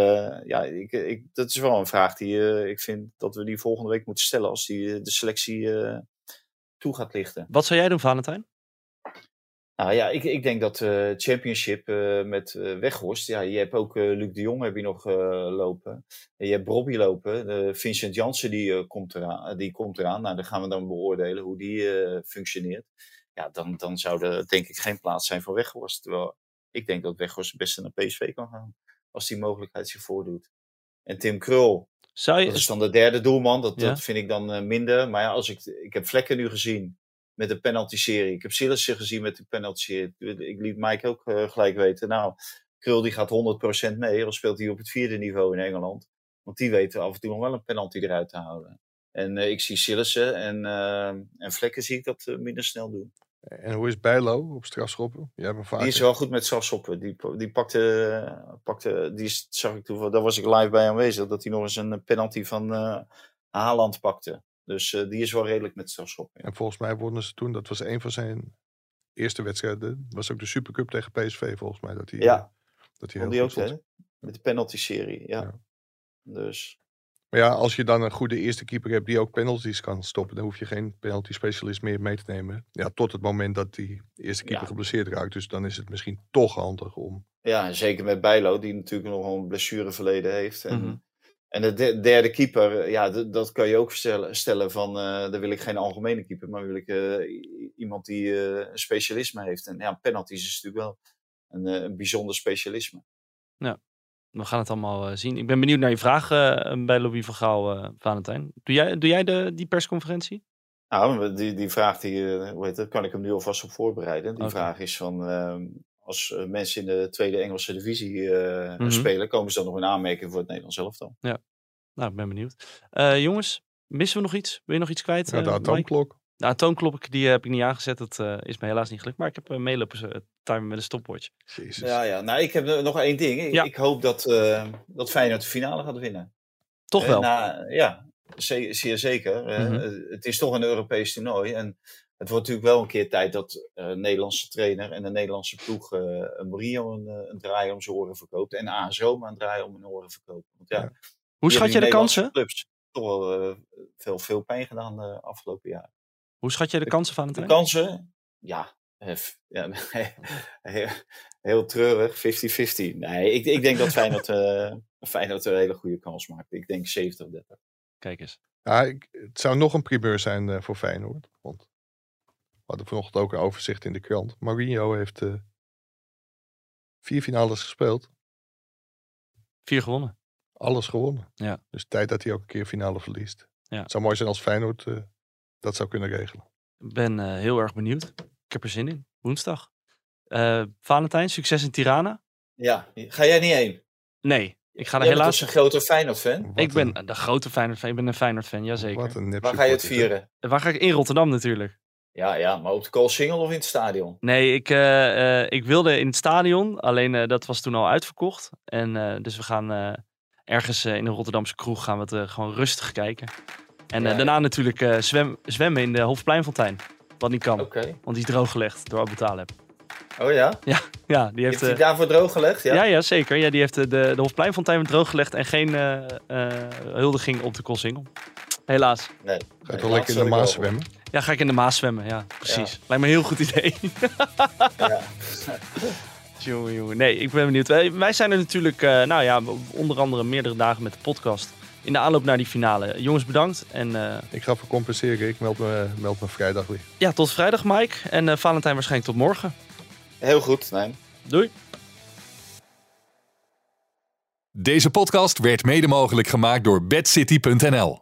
ja, ik, ik, dat is wel een vraag die ik vind dat we die volgende week moeten stellen als die, de selectie toe gaat lichten. Wat zou jij doen, Valentijn? Nou ja, ik, ik denk dat uh, Championship uh, met uh, Weghorst. Ja, je hebt ook Luc de Jong heb je nog lopen. En je hebt Bobby lopen. Vincent Jansen die, komt eraan, die komt eraan. Nou, dan gaan we dan beoordelen hoe die functioneert. Ja, dan, dan zou er denk ik geen plaats zijn voor Weghorst. Terwijl ik denk dat Weghorst het beste naar PSV kan gaan. Als die mogelijkheid zich voordoet. En Tim Krul. Zou je... Dat is dan de derde doelman. Dat, ja? dat vind ik dan minder. Maar ja, als ik, ik heb Vlekken nu gezien met de penalty-serie. Ik heb Sillissen gezien met de penalty-serie. Ik liet Mike ook uh, gelijk weten. Nou, Krul die gaat 100% mee. Dan speelt hij op het vierde niveau in Engeland. Want die weten af en toe nog wel een penalty eruit te houden. En uh, ik zie Sillissen en, uh, en Vlekken zie ik dat minder snel doen. En hoe is Bijlo op strafschoppen? Die is wel goed met strafschoppen. Die, die pakte, pakte, die zag ik toen, daar was ik live bij aanwezig, dat hij nog eens een penalty van Haaland pakte. Dus uh, die is wel redelijk met strafschoppen. Ja. En volgens mij wonnen ze toen, dat was een van zijn eerste wedstrijden. was ook de Supercup tegen PSV volgens mij. Dat hij, ja, dat hij die ook hè? Met de penalty-serie, ja. ja. Dus. Maar ja, als je dan een goede eerste keeper hebt die ook penalties kan stoppen, dan hoef je geen penalty specialist meer mee te nemen. Ja, tot het moment dat die eerste keeper ja. geblesseerd raakt. Dus dan is het misschien toch handig om. Ja, zeker met Bijlo, die natuurlijk nog een blessureverleden heeft. En mm -hmm. En de derde keeper, ja, dat kan je ook stellen, stellen van, uh, daar wil ik geen algemene keeper, maar wil ik uh, iemand die uh, een specialisme heeft. En ja, penalties is natuurlijk wel een, een bijzonder specialisme. Ja, we gaan het allemaal zien. Ik ben benieuwd naar je vraag bij Louis van Gaal, Valentijn. Doe jij, doe jij de, die persconferentie? Nou, die, die vraag, die, hoe heet het, kan ik hem nu alvast op voorbereiden. Die okay. vraag is van, ehm, als uh, mensen in de tweede Engelse divisie uh, mm -hmm. spelen, komen ze dan nog in aanmerking voor het Nederlands elftal. Ja, nou, ik ben benieuwd. Uh, jongens, missen we nog iets? Wil je nog iets kwijt? Ja, de atoomklok. De atoomklok, die heb ik niet aangezet. Dat is me helaas niet gelukt. Maar ik heb een meelopen timer met een stopwatch. Jezus. Ja, ja. Nou, ik heb nog één ding. Ik, ja. ik hoop dat, dat Feyenoord de finale gaat winnen. Toch wel? Ja, zeer zeker. Mm -hmm. het is toch een Europees toernooi. En het wordt natuurlijk wel een keer tijd dat een Nederlandse trainer en een Nederlandse ploeg uh, Mourinho een, een draai om zijn oren verkoopt. En AS Roma een draai om hun oren verkoopt. Want ja, ja. Hoe schat je de kansen? Clubs toch wel uh, veel, veel pijn gedaan de afgelopen jaren. Hoe schat je de kansen van het De kansen? Ja, ja heel, heel treurig, 50-50. Nee, ik, ik denk dat Feyenoord, uh, Feyenoord een hele goede kans maakt. Ik denk 70-30. Kijk eens. Ja, ik, het zou nog een primeur zijn uh, voor Feyenoord. Want hadden vanochtend ook een overzicht in de krant. Mourinho heeft uh, vier finales gespeeld. Vier gewonnen. Alles gewonnen. Ja. Dus tijd dat hij ook een keer finale verliest. Ja. Het zou mooi zijn als Feyenoord uh, dat zou kunnen regelen. Ik ben uh, heel erg benieuwd. Ik heb er zin in. Woensdag. Valentijn, succes in Tirana. Ja, ga jij niet heen? Nee, ik ga er Jij helaas. een grote Feyenoord-fan. Ik ben de grote Feyenoord-fan. Ik ben een Feyenoord-fan, jazeker. Wat een Waar ga je het vieren? Waar ga ik in Rotterdam natuurlijk. Ja, ja, maar op de Koolsingel of in het stadion? Nee, ik, uh, uh, ik wilde in het stadion. Alleen uh, dat was toen al uitverkocht. En dus we gaan ergens in een Rotterdamse kroeg gaan we het gewoon rustig kijken. En ja, daarna ja. natuurlijk zwem, zwemmen in de Hofpleinfontein. Wat niet kan. Okay. Want die is drooggelegd door Abu Talib. Oh ja? Ja, ja die heeft, heeft hij daarvoor drooggelegd? Ja? ja, ja, zeker. Ja, die heeft de, de Hofpleinfontein drooggelegd en geen huldiging op de Koolsingel. Helaas. Nee. Ga je wel lekker in de Maas zwemmen? Ja, ga ik in de Maas zwemmen. Ja, precies. Ja. Lijkt me een heel goed idee. ja. jongen, jongen. Nee, ik ben benieuwd. Wij, wij zijn er natuurlijk, uh, nou ja, onder andere meerdere dagen met de podcast. In de aanloop naar die finale. Jongens, bedankt. En, uh, ik ga voor compenseren. Ik meld me, meld me vrijdag weer. Ja, tot vrijdag, Mike. En uh, Valentijn waarschijnlijk tot morgen. Heel goed, nee. Doei. Deze podcast werd mede mogelijk gemaakt door bedcity.nl.